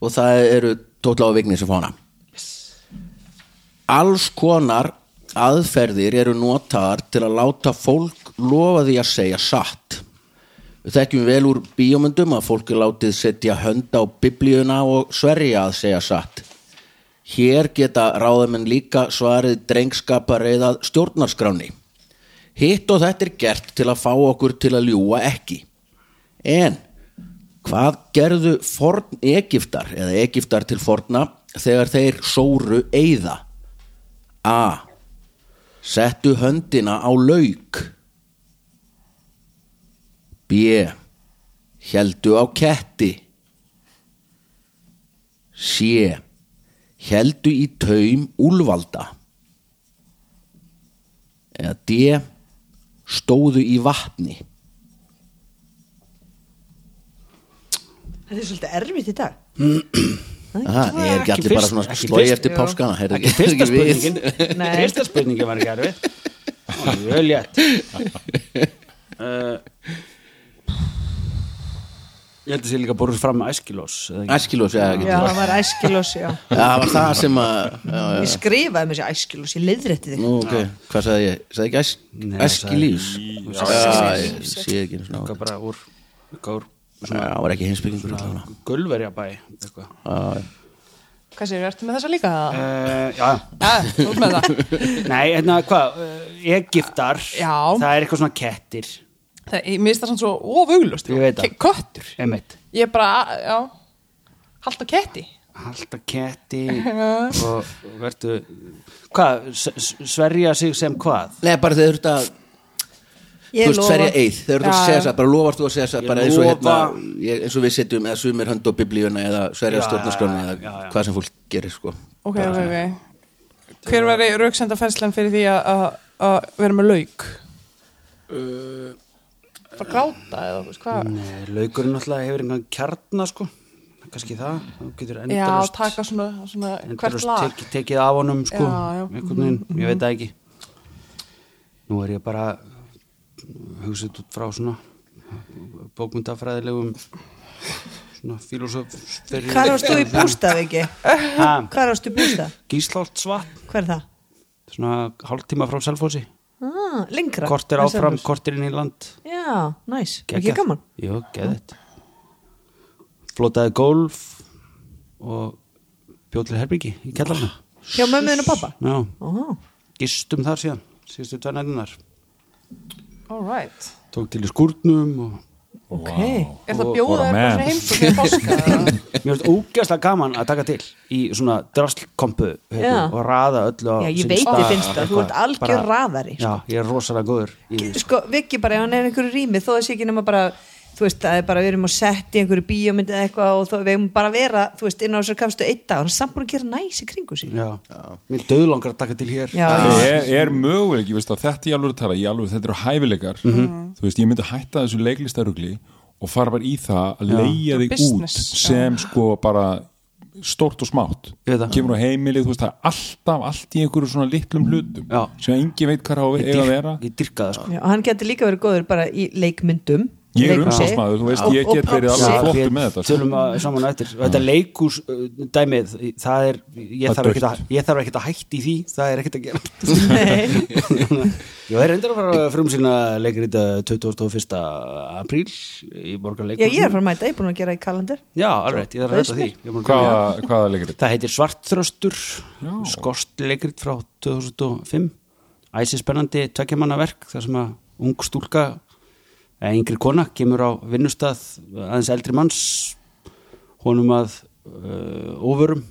Speaker 2: og það eru Tótla og Vigni sem fá hana. Alls konar aðferðir eru notaðar til að láta fólk lofa því að segja satt. Við þekkjum vel úr bíómyndum að fólk er látið setja hönd á biblíuna og sverja að segja satt hér geta ráðamenn líka svarið drengskapar eða stjórnarskráni hitt og þetta er gert til að fá okkur til að ljúga ekki en hvað gerðu forn Egiptar eða Egiptar til forna þegar þeir sóru eyða A. Settu höndina á lauk B. Hjeldu á ketti C. Hjeldu í taum úlvalda eða D. Stóðu í vatni.
Speaker 6: Þetta er svolítið erfitt í dag. [clears throat]
Speaker 2: Ég er ekki allir bara svona slói eftir páskana?
Speaker 5: Ekki fyrsta
Speaker 2: ekki við.
Speaker 5: spurningin. [laughs] Fyrsta spurningin var ekki erfið. Mjög létt [laughs] [laughs] ég held að sé líka borðið fram með æskilós?
Speaker 2: Æskilós, já,
Speaker 6: Já, það var æskilós, [laughs] já
Speaker 2: það var það sem að já, já.
Speaker 6: Ég skrifaði með sér æskilós, ég leiðrétti þig
Speaker 2: Nú, ok, hvað sagði ég? Sagði ekki æs,
Speaker 5: Nei,
Speaker 2: æskilís? Já, ég sé ekki
Speaker 5: eitthvað bara úr,
Speaker 2: Já, það var ekki hinsbyggingur
Speaker 5: gulverjabæ.
Speaker 3: Hvað séu, ertu með þessa líka?
Speaker 5: uh, já,
Speaker 3: Já, þú með það [laughs]
Speaker 5: nei, hérna, hvað uh, Egiptar,
Speaker 3: Já.
Speaker 5: það er eitthvað svona kettir
Speaker 3: Það, ég minnst það svona svo ofuglust
Speaker 5: Ég veit það.
Speaker 3: Köttur.
Speaker 5: Emitt,
Speaker 3: Ég er bara, já. Halda ketti.
Speaker 5: Halda ketti [laughs] og verðu hvað, sverja sig sem hvað?
Speaker 2: Nei, bara þeir þurft að Þú veist, ferja eið, þeir þurft að
Speaker 3: Já,
Speaker 2: segja það bara lofast þú að segja það bara eins og hérna eins og við setjum eða sumir hönd á biblíuna eða sverja
Speaker 5: já,
Speaker 2: eða
Speaker 5: já, já.
Speaker 2: hvað sem fólk gerir sko.
Speaker 3: Ok, ok, ok. Hver var rauksenda færslan fyrir því að- að að vera með lauk?
Speaker 5: uh,
Speaker 3: Bara gráta eða veist hvað?
Speaker 5: Nei, laukurinn alltaf hefur einhvern kjarna sko kannski það, þú getur
Speaker 3: Já,
Speaker 5: endalust
Speaker 3: taka svona, svona hvert lag
Speaker 5: tek, tekið af honum sko
Speaker 3: Já, já.
Speaker 5: veginn, ég veit það ekki nú er ég bara hugsið út frá svona bókmyndafræðilegum svona filosóf
Speaker 6: Hvar varst þú í bústað, ekki? Hvar varst þú í bústað?
Speaker 5: Gíslált vatn
Speaker 6: Hver er það?
Speaker 5: svona hálftíma frá Selfossi
Speaker 6: Ah, lengra.
Speaker 5: Kortir áfram, kortir inn í land.
Speaker 6: Já, næs, ekki
Speaker 5: Geggjað.
Speaker 6: gaman.
Speaker 5: Jú, geðið Flotaði golf og bjóð til herbyggi í kellarna
Speaker 6: Hjá mömmuðin og pappa
Speaker 5: Já, gistum þar síðan síðustu tvær nætunar
Speaker 3: All right.
Speaker 5: Tók til í skúrnum og
Speaker 6: ok
Speaker 3: Er það bjóða
Speaker 4: what a
Speaker 3: þér bara
Speaker 4: man.
Speaker 3: svona heimsók eða páska? [laughs] eða?
Speaker 5: mér finnst ógæslega gaman að taka til í svona drastlkompu
Speaker 6: Já.
Speaker 5: og raða öllu á
Speaker 6: Já, ég veit þið finnst það, þú ert
Speaker 5: Eitthvað,
Speaker 6: algjör raðari
Speaker 5: Já, ég er rosalega góður sko.
Speaker 6: Sko, Viki bara, ef hann er einhverju rými þó sé ekki nema bara þú veist, það er bara, við erum að setja í einhverju bíómyndi eða eitthvað og þó, við erum bara að vera þú veist, inn á þessar kafstu einn dag og hann er samt búin að gera næs í kringu sig.
Speaker 5: Já, mér döðlangar að taka til hér.
Speaker 6: Já.
Speaker 4: er, er möguleik, ég veist að þetta í alveg tala í alveg, þetta eru hæfileikar. Þú veist, ég myndi hætta þessu leiklistarugli og fara bara í það að leigja þig út sem sko bara stórt og smátt.
Speaker 5: Ég það.
Speaker 4: kemur á heimilið, þú veist, það er alltaf allt í einhverju svona litlum hlutum
Speaker 5: Já.
Speaker 4: sem engin veit hvað á að eiga að vera.
Speaker 5: Ég dyrka það sko.
Speaker 6: Já, og hann getur líka verið góður bara í leikmyndum
Speaker 4: ég er umsásmaður, þú veist, ég get verið alveg
Speaker 5: Já,
Speaker 4: flottur
Speaker 5: við
Speaker 4: með þetta sko.
Speaker 5: tölum að saman eftir. Þetta leikús uh, dæmið það er, ég
Speaker 4: Það
Speaker 5: þarf ekkert að ég þarf ekkert að hætti í því, það er ekkert að gera. [laughs]
Speaker 6: Nei.
Speaker 5: ég er reyndar að fara frum sína leikrita 21. apríl í
Speaker 6: Já,
Speaker 5: borgarleikursu
Speaker 6: ég er að mæta, ég er búin að gera í kalendar
Speaker 5: já, alveg, ég þarf að ræta því.
Speaker 4: Hvaða, þetta?
Speaker 5: það heitir Svartþröstur skost leikrit frá 2005 æsi spennandi tvekjamannaverk þar sem að ung stúlka yngri kona kemur á vinnustað aðeins eldri manns honum að uh, óvörum.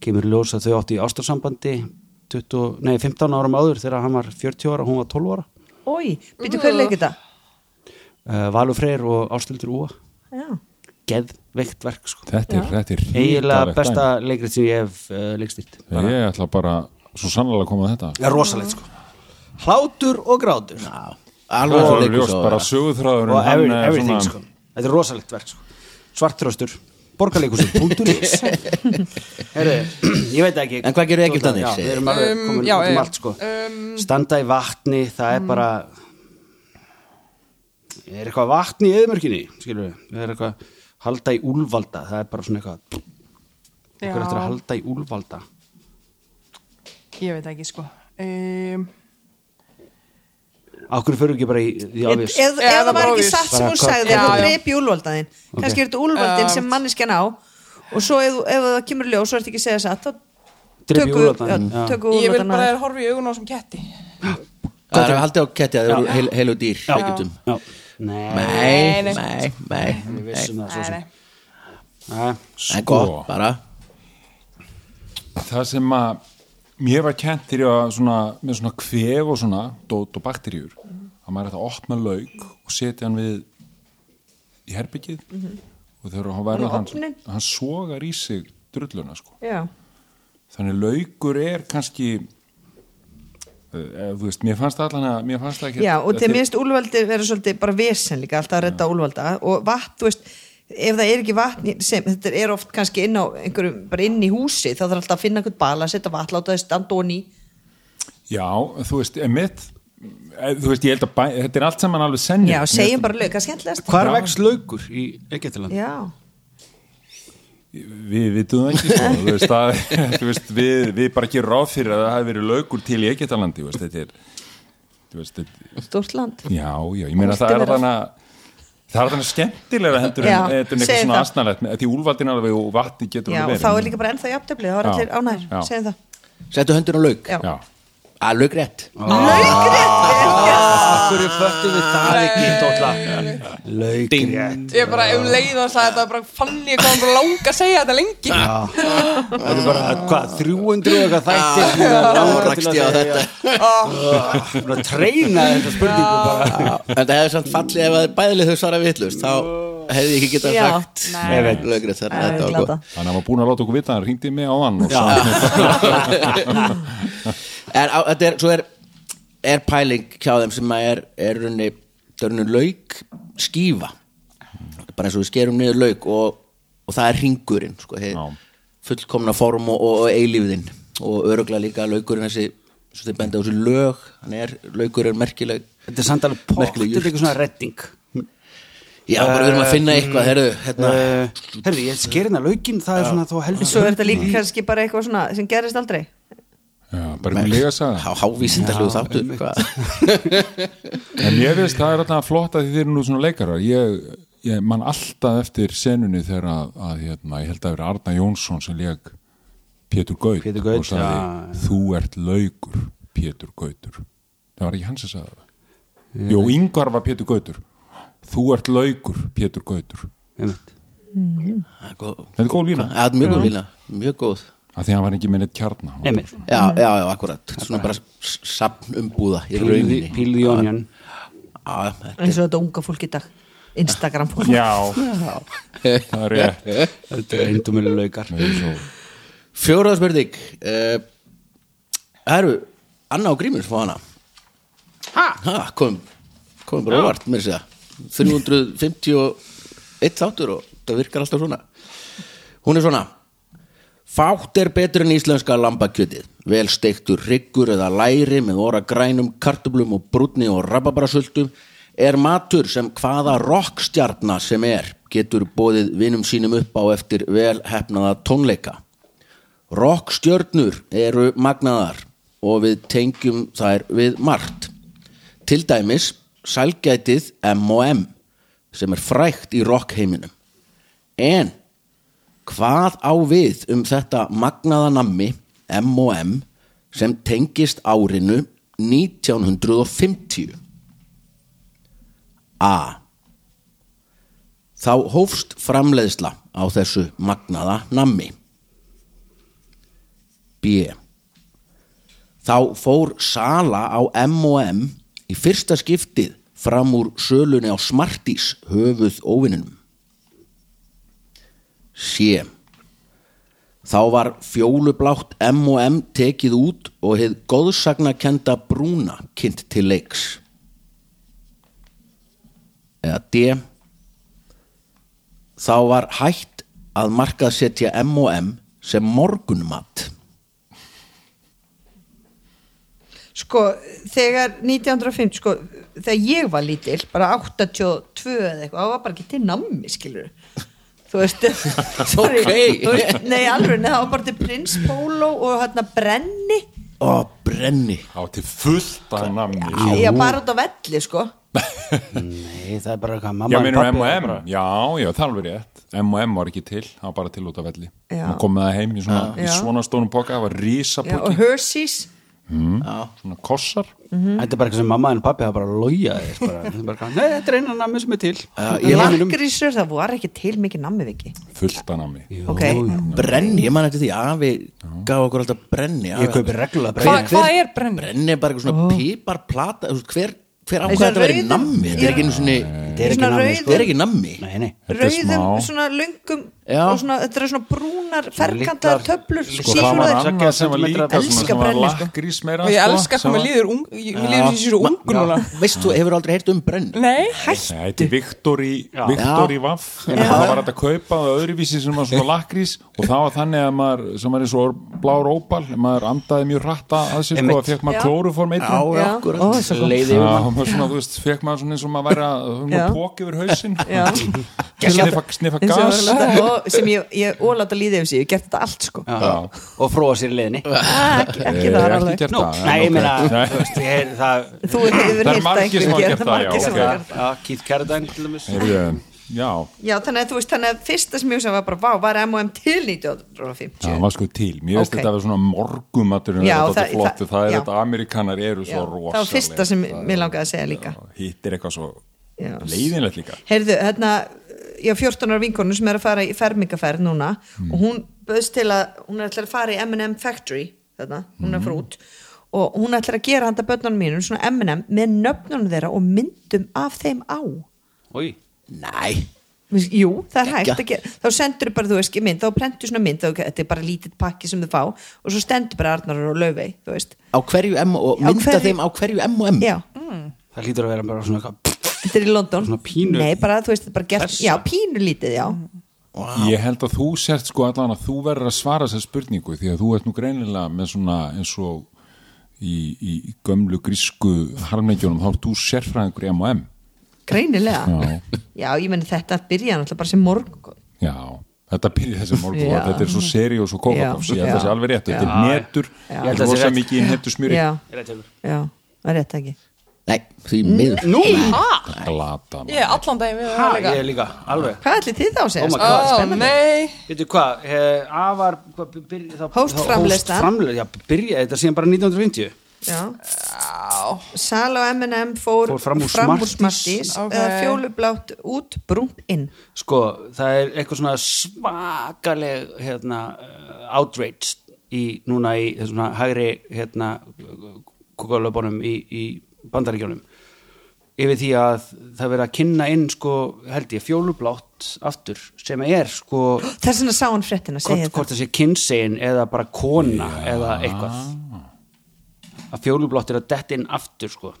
Speaker 5: Kemur ljós að þau átti í ástarsambandi 20, nei, 15 árum áður þegar hann var 40 ára og hún var 12 ára.
Speaker 6: Ói, býtu hver leik þetta?
Speaker 5: uh, Valur Freyr og Ástildur Úa.
Speaker 6: Já,
Speaker 5: geðveikt verk sko.
Speaker 4: Þetta er, þetta er
Speaker 5: eiginlega besta leikrit sem ég hef uh, leikstýrt.
Speaker 4: Dæmi. ég ætla bara svo sannlega að koma að þetta.
Speaker 5: Er rosalegt sko. Hlátur og grátur
Speaker 2: Alveg
Speaker 4: og
Speaker 2: svo svo
Speaker 4: bara sögurþráður
Speaker 5: og every, everything sko. þetta er rosalegt verk sko. svartröstur borgarleikusur.is [laughs] Herru, ég veit ekki.
Speaker 2: En hvað gerir Egyptarnir?
Speaker 5: Já, við erum alveg
Speaker 3: Um,
Speaker 5: komin
Speaker 3: já,
Speaker 5: út um
Speaker 3: já.
Speaker 5: allt sko.
Speaker 3: Um,
Speaker 5: standa í vatni, það er bara er eitthvað vatni í eðmörkinni skilur við, það er eitthvað halda í úlvalda, það er bara svona eitthvað eitthvað eftir að halda í úlvalda
Speaker 3: ég veit ekki sko. Um,
Speaker 5: Akkur fyrir ekki bara í
Speaker 6: Ef
Speaker 5: Obvious?
Speaker 6: ef- ef
Speaker 3: Já,
Speaker 6: það var ekki satt sem hún sagði þá
Speaker 3: já.
Speaker 6: drepi úlvaldaðin kannski er þetta úlvaldin sem manneskjan á. Og svo ef, ef það kemur í ljós svo ertu ekki að segja satt þá tökum tökum
Speaker 3: ég vil bara
Speaker 6: úlvaldaðin
Speaker 3: horfa í augun á sem ketti.
Speaker 2: Það er haldið á ketti að það eru heil, heilu dýr.
Speaker 5: Nei,
Speaker 2: Nei,
Speaker 3: Nei.
Speaker 2: En gott, bara.
Speaker 4: Það sem að mér var kent þegar ég var svona, með svona kvef og svona dót og bakteríur að maður þetta að opna lauk og setja hann við í herbyggið og þegar hann verður hann, hann sogar í sig drulluna sko.
Speaker 6: já,
Speaker 4: þannig laukur er kannski uh, veist, mér fannst það allan að
Speaker 6: já og þegar minnst úlvaldi verður svolítið bara vesen líka alltaf að redda úlvalda og vatn, þú veist ef það er ekki vatn sem, þetta er oft kannski inn á einhverjum, bara inn í húsi þá þarf alltaf að finna einhvern bala, setja vatn, láta þess standa og ný
Speaker 4: já, þú veist, emitt þú veist, ég held að bæ, þetta er allt saman alveg senni
Speaker 6: já, segjum bara lög, hvað skemmtilegast
Speaker 5: Hvar vex laukur í Egyptaland?
Speaker 6: já,
Speaker 4: Við vitum það ekki sko. þú veist, að, [laughs] þú veist, við, við bara ekki ráð fyrir að það hafi verið laukur til í veist, þetta er
Speaker 6: stórt land.
Speaker 4: Já, já, ég meina það er þannig að það er þannig skemmtilega hendur en
Speaker 6: Já,
Speaker 4: þetta er eitthvað svona
Speaker 6: það.
Speaker 4: aðsnarlegt því úlvaldin alveg og vatni getur
Speaker 6: já,
Speaker 4: alveg
Speaker 6: og þá
Speaker 4: verið
Speaker 6: er líka bara ennþá jafntöfli þá er
Speaker 4: Já,
Speaker 6: allir ánæður,
Speaker 4: já.
Speaker 6: segjum það.
Speaker 2: Settu höndin á lauk.
Speaker 6: Já,
Speaker 4: já,
Speaker 2: Að
Speaker 5: það ekki tótla Laukrétt.
Speaker 3: Ég bara um leið og sagði þetta bara fann ég hvað hann bara langa að segja þetta lengi.
Speaker 5: Það er bara, hvað, 300 og eitthvað er
Speaker 2: Rakst
Speaker 5: að
Speaker 2: ég á þetta.
Speaker 5: Bara að treyna þetta spurningu bara.
Speaker 2: En það hefði samt fallið ef að bæðlið þau svara vitlust Þá hefði ég ekki getað sagt þannig
Speaker 6: Það
Speaker 2: að
Speaker 6: er
Speaker 2: var
Speaker 4: hann var búin að láta okkur vita hann ringdi mig á hann og sagði [laughs] [laughs]
Speaker 2: En á, þetta er, svo er, er pæling hjá þeim sem að er, er runni, það er runni lauk skífa. Bara eins og við skerum niður lauk og, og það er ringurinn sko, fullkomna form og, og, og eilífiðinn og öruglega líka laukurinn þessi, svo þið benda á þessi lög hann er, laukur er merkileg
Speaker 5: Þetta er samt alveg
Speaker 2: Merkileg
Speaker 5: þetta er eitthvað svona redding.
Speaker 2: Já, bara við erum að finna eitthvað, herru, hérna.
Speaker 5: uh, Herði, ég sker hérna laukin, það er svona þá heldur
Speaker 6: svo er þetta líka kannski bara eitthvað svona sem gerist aldrei
Speaker 4: já, bara einhver lega sagði
Speaker 2: há, hávísindalegu þáttur hvað? [laughs]
Speaker 4: En ég veist, það er alltaf flott að þið eru nú svona leikarar. Ég, ég man alltaf eftir senunni þegar að, að hérna, ég held að vera Arna Jónsson sem leik Pétur Gaut
Speaker 5: Pétur Gaut,
Speaker 4: og sagði,
Speaker 5: já.
Speaker 4: þú ert laukur Pétur Gautur. Það var ekki hans að sagði það. Jó, yngvar var Pétur Gautur. Þú ert laukur Pétur Gautur.
Speaker 5: Einmitt.
Speaker 2: Það er
Speaker 4: er góð lína,
Speaker 2: Það er mjög góð lína, mjög góð
Speaker 4: af því að hann var ekki með neitt kjarna.
Speaker 5: Einmitt.
Speaker 2: Já, já, já, akkurat. Svona bara sapn umbúða í rauninni.
Speaker 5: pílði í
Speaker 2: þetta
Speaker 6: eins og þetta unga fólk í dag. Instagram fólk.
Speaker 4: Já, það er rétt.
Speaker 5: Þetta er eindumileg laukar.
Speaker 2: Fjóraða spurning. Það eru Anna og Grímur fá hana. Ha? Kom, kom bara óvart með þess að 351 þáttur og það virkar alltaf svona. Hún er svona Fátt er betur en íslenska lambakjötið vel steiktur hryggur eða læri með óra grænum, kartublum og brúnni og rababarasöldu er matur sem hvaða rockstjarna sem er getur bóðið vinum sínum upp á eftir vel hefnaða tónleika Rockstjörnur eru magnaðar og við tengjum þær við margt. Til dæmis sælgætið M&M sem er frækt í rockheiminum. En hvað á við um þetta magnaða nammi M&M sem tengist árinu 1950? A. Þá hófst framleiðsla á þessu magnaða nammi. B. Þá fór sala á M&M í fyrsta skiptið fram úr sölunni á Smarties höfuð óvinnunum. C. Þá var fjólublátt M&M tekið út og hefð góðsagnakenda brúna kynnt til leiks. Eða D. Þá var hægt að markaðsetja M&M sem morgunmat.
Speaker 6: sko, þegar 1950 sko, þegar ég var lítil bara 82 eða eitthvað það var bara ekki til nammi, skilur þú. [laughs] þú veist, nei alveg, nei, það var bara til prins Pólo og hérna brenni.
Speaker 2: Ó, brenni.
Speaker 4: Á til fullt af namni
Speaker 6: Já, bara út á velli, sko.
Speaker 5: Nei, það er bara eitthvað mamma
Speaker 4: Já, M&M,
Speaker 5: bara-
Speaker 4: já, já, það er alveg rétt. M&M var ekki til, það var bara til út af velli.
Speaker 6: Já.
Speaker 4: og kom með það heim í svona, í
Speaker 6: Já.
Speaker 4: svona stónum poka, það var
Speaker 6: Já, og
Speaker 4: rísapokki
Speaker 6: Hershey's
Speaker 4: svona kossar.
Speaker 6: Mhm.
Speaker 5: Þetta er bara eitthvað sem mamma en pappi hafa bara er eitthvað, Nei, þetta er eina nammi sem er til.
Speaker 2: Ég var-
Speaker 6: Lakrísur, það var ekki til mikið nammi viki
Speaker 4: fullt af namni
Speaker 6: Ok,
Speaker 2: Brenni, ég man eftir því Afi gaf okkur alltaf brenni
Speaker 5: Ég kaupi reglulega
Speaker 3: Hva,
Speaker 5: breyð
Speaker 3: hvað er brenni?
Speaker 2: Brenni er bara eitthvað svona piparplata þú veist, Hver, hver
Speaker 6: Þessi
Speaker 2: þetta verið
Speaker 6: rauðum-
Speaker 2: nammi? Þetta er ekki einu svona
Speaker 5: Þetta er ekki nammi sko.
Speaker 2: Þetta er ekki nammi.
Speaker 5: Nei, nei.
Speaker 4: Þetta er
Speaker 6: rauðum, svona og svona, þetta er svona brúnar ferkantar
Speaker 4: sko það
Speaker 6: sífrúðir.
Speaker 4: annað sem var líka sem var
Speaker 6: sko.
Speaker 4: lakrís meira
Speaker 3: Og ég
Speaker 4: sko,
Speaker 3: elska
Speaker 4: sem
Speaker 3: hvað
Speaker 4: var-
Speaker 3: líður mér líður þessi svo ungu núna.
Speaker 2: Veist þú, hefur aldrei heyrt um brenni
Speaker 3: Nei,
Speaker 4: Nei, Þetta er Victory, Victory Vaff það var að kaupa það öðruvísi sem var svona lakrís. Og það var þannig að maður sem var eins og blár ópal maður andaði mjög rætta að sér sko
Speaker 5: Einmitt.
Speaker 4: að fekk maður klóruform
Speaker 6: svo gott.
Speaker 2: Leiði mann
Speaker 4: maður svona, þú veist, fekk maður svona eins og maður væri að
Speaker 6: Já.
Speaker 4: póki yfir hausinn. [laughs]
Speaker 6: Já. [laughs]
Speaker 4: sniffa, sniffa gas.
Speaker 6: var- [laughs] og sem ég, ég óláta líði yfir sig, ég hef gert þetta allt sko.
Speaker 5: Já. Og fróa sér í leiðinni.
Speaker 6: Ah, ekki, ekki
Speaker 4: Ég
Speaker 6: það
Speaker 4: hef
Speaker 6: alveg
Speaker 4: ekki gert
Speaker 5: Nú,
Speaker 4: það. en
Speaker 5: nei, ég meina þú er- það
Speaker 6: hefur
Speaker 4: Það er
Speaker 6: heyrt
Speaker 4: margir
Speaker 6: einhver
Speaker 4: sem hafa
Speaker 6: gera
Speaker 4: gert það, já,
Speaker 6: margir sem
Speaker 4: ok.
Speaker 6: hafa gert það.
Speaker 5: Já, Keith Carradine til dæmis.
Speaker 4: Já,
Speaker 6: já, þannig að þú veist, þannig að fyrsta sem ég hugsa var bara, vá, var M&M til 1950
Speaker 4: það var sko til. Mér veist
Speaker 6: Ok.
Speaker 4: þetta að vera svona morgumatur
Speaker 6: Já,
Speaker 4: þetta
Speaker 6: það-
Speaker 4: er flott,
Speaker 6: það-
Speaker 4: það er
Speaker 6: já.
Speaker 4: þetta Amerikanar eru
Speaker 6: Já,
Speaker 4: svo
Speaker 6: það
Speaker 4: rosalega
Speaker 6: var fyrsta sem mér langaði að segja líka.
Speaker 4: Hitt er eitthvað svo
Speaker 6: Já.
Speaker 4: leiðinlegt líka.
Speaker 6: Heyrðu, hérna, ég har 14 ára vinkonu sem er að fara í fermingaferð núna
Speaker 4: Hmm.
Speaker 6: og hún böðst til að, hún er ætlar að fara í M&M Factory, þarna, hún er að fara út og hún ætlar að gera handa börnunum mínum svona M&M með nöfnunum þeirra og myndum af þeim á.
Speaker 5: Új,
Speaker 2: Nei,
Speaker 6: Jú, það er hægt að gera. Þá sendur bara, þú veist, ekki mynd, þá prentur svona mynd þá, þetta er bara lítill pakki sem þau fá og svo stendur bara Arnar og Laufey, þú veist.
Speaker 2: Á hverju M og mynda
Speaker 6: hverju-
Speaker 2: þeim á hverju M og M?
Speaker 6: Já,
Speaker 5: það lítur að vera bara svona eitthvað
Speaker 6: þetta er í London.
Speaker 5: Svona pínu-
Speaker 6: Nei, bara, þú veist, þetta er bara gert, já, pínu lítið, já.
Speaker 4: Ég held að þú sért sko allan að þú verður að svara þessar spurningu því að þú ert nú greinilega með svona eins og í, í gömlu grísku harmleikjónum þá ert þú sérfræðingur í M&M
Speaker 6: Greinilega.
Speaker 4: Já.
Speaker 6: Já, ég meni þetta byrja náttúrulega bara sem morgun
Speaker 4: Já, þetta byrja þessi morgun þetta er svo seri og svo kókakofs ég held að það sé alveg rétt, þetta er netur
Speaker 6: Já.
Speaker 5: Ég held að það sé
Speaker 4: rosa
Speaker 5: rétt.
Speaker 4: mikið í netur smjöri
Speaker 6: Já,
Speaker 5: Ég veit ekki.
Speaker 6: já, það er rétt ekki
Speaker 2: Nei, því miður.
Speaker 5: Nú,
Speaker 4: glata
Speaker 3: ég er allan daginn við
Speaker 5: ha,
Speaker 3: það
Speaker 5: ég
Speaker 3: líka
Speaker 5: er líka, alveg.
Speaker 6: Hvað ætli þið þá að segja?
Speaker 5: Oh my? God,
Speaker 3: Ó,
Speaker 6: Spennandi.
Speaker 3: nei.
Speaker 5: Veitu hvað, eh, afar hvað, byrja, þá,
Speaker 6: Hófst
Speaker 5: þá-
Speaker 6: framleiðslan.
Speaker 5: hófst framleiðslan, Já, byrja, þetta síðan bara 1950
Speaker 6: Já,
Speaker 3: Já,
Speaker 6: Sal og M&M fór,
Speaker 5: Fór fram úr Smarties.
Speaker 6: Smarties
Speaker 3: Ok.
Speaker 6: eða fjólublátt út, brúnt inn.
Speaker 5: Sko, það er eitthvað svona svakaleg hérna, uh, outrage í, núna í þessum svona hægri hérna, kokalöpunum í, í bandaríkjónum yfir því að það er verið að kynna inn sko, held ég, fjólublátt aftur sem er sko
Speaker 6: Þess vegna sá hann fréttina,
Speaker 5: hvort,
Speaker 6: segja
Speaker 5: hvort
Speaker 6: þetta
Speaker 5: það sé kynsegin eða bara kona eða eitthvað. Að fjólublátt er að detta inn aftur sko.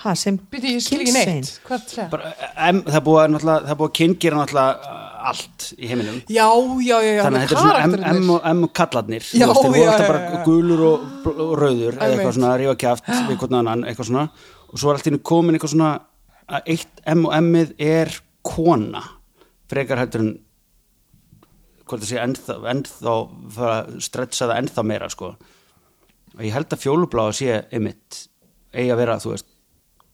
Speaker 6: Ha, sem
Speaker 3: býtti ég skil ekki
Speaker 6: kynsegin.
Speaker 3: neitt. Hvað það að
Speaker 5: búið að, að kyngera náttúrulega allt í heiminum.
Speaker 3: Já, já, já, já
Speaker 5: þannig að þetta er svona M, M, M kallarnir
Speaker 3: Já,
Speaker 5: veist, þeir voru alltaf bara gulur og, og rauður eða eitthvað svona rífa [gasps] annan, eitthvað svona. Og svo er allt í einu komin eitthvað svona að eitt M og M-ið er kona frekar heldur en hvort það sé ennþá, ennþá fara að stretcha það ennþá meira sko. Og ég held að fjólubláða sé einmitt eigi að vera, þú veist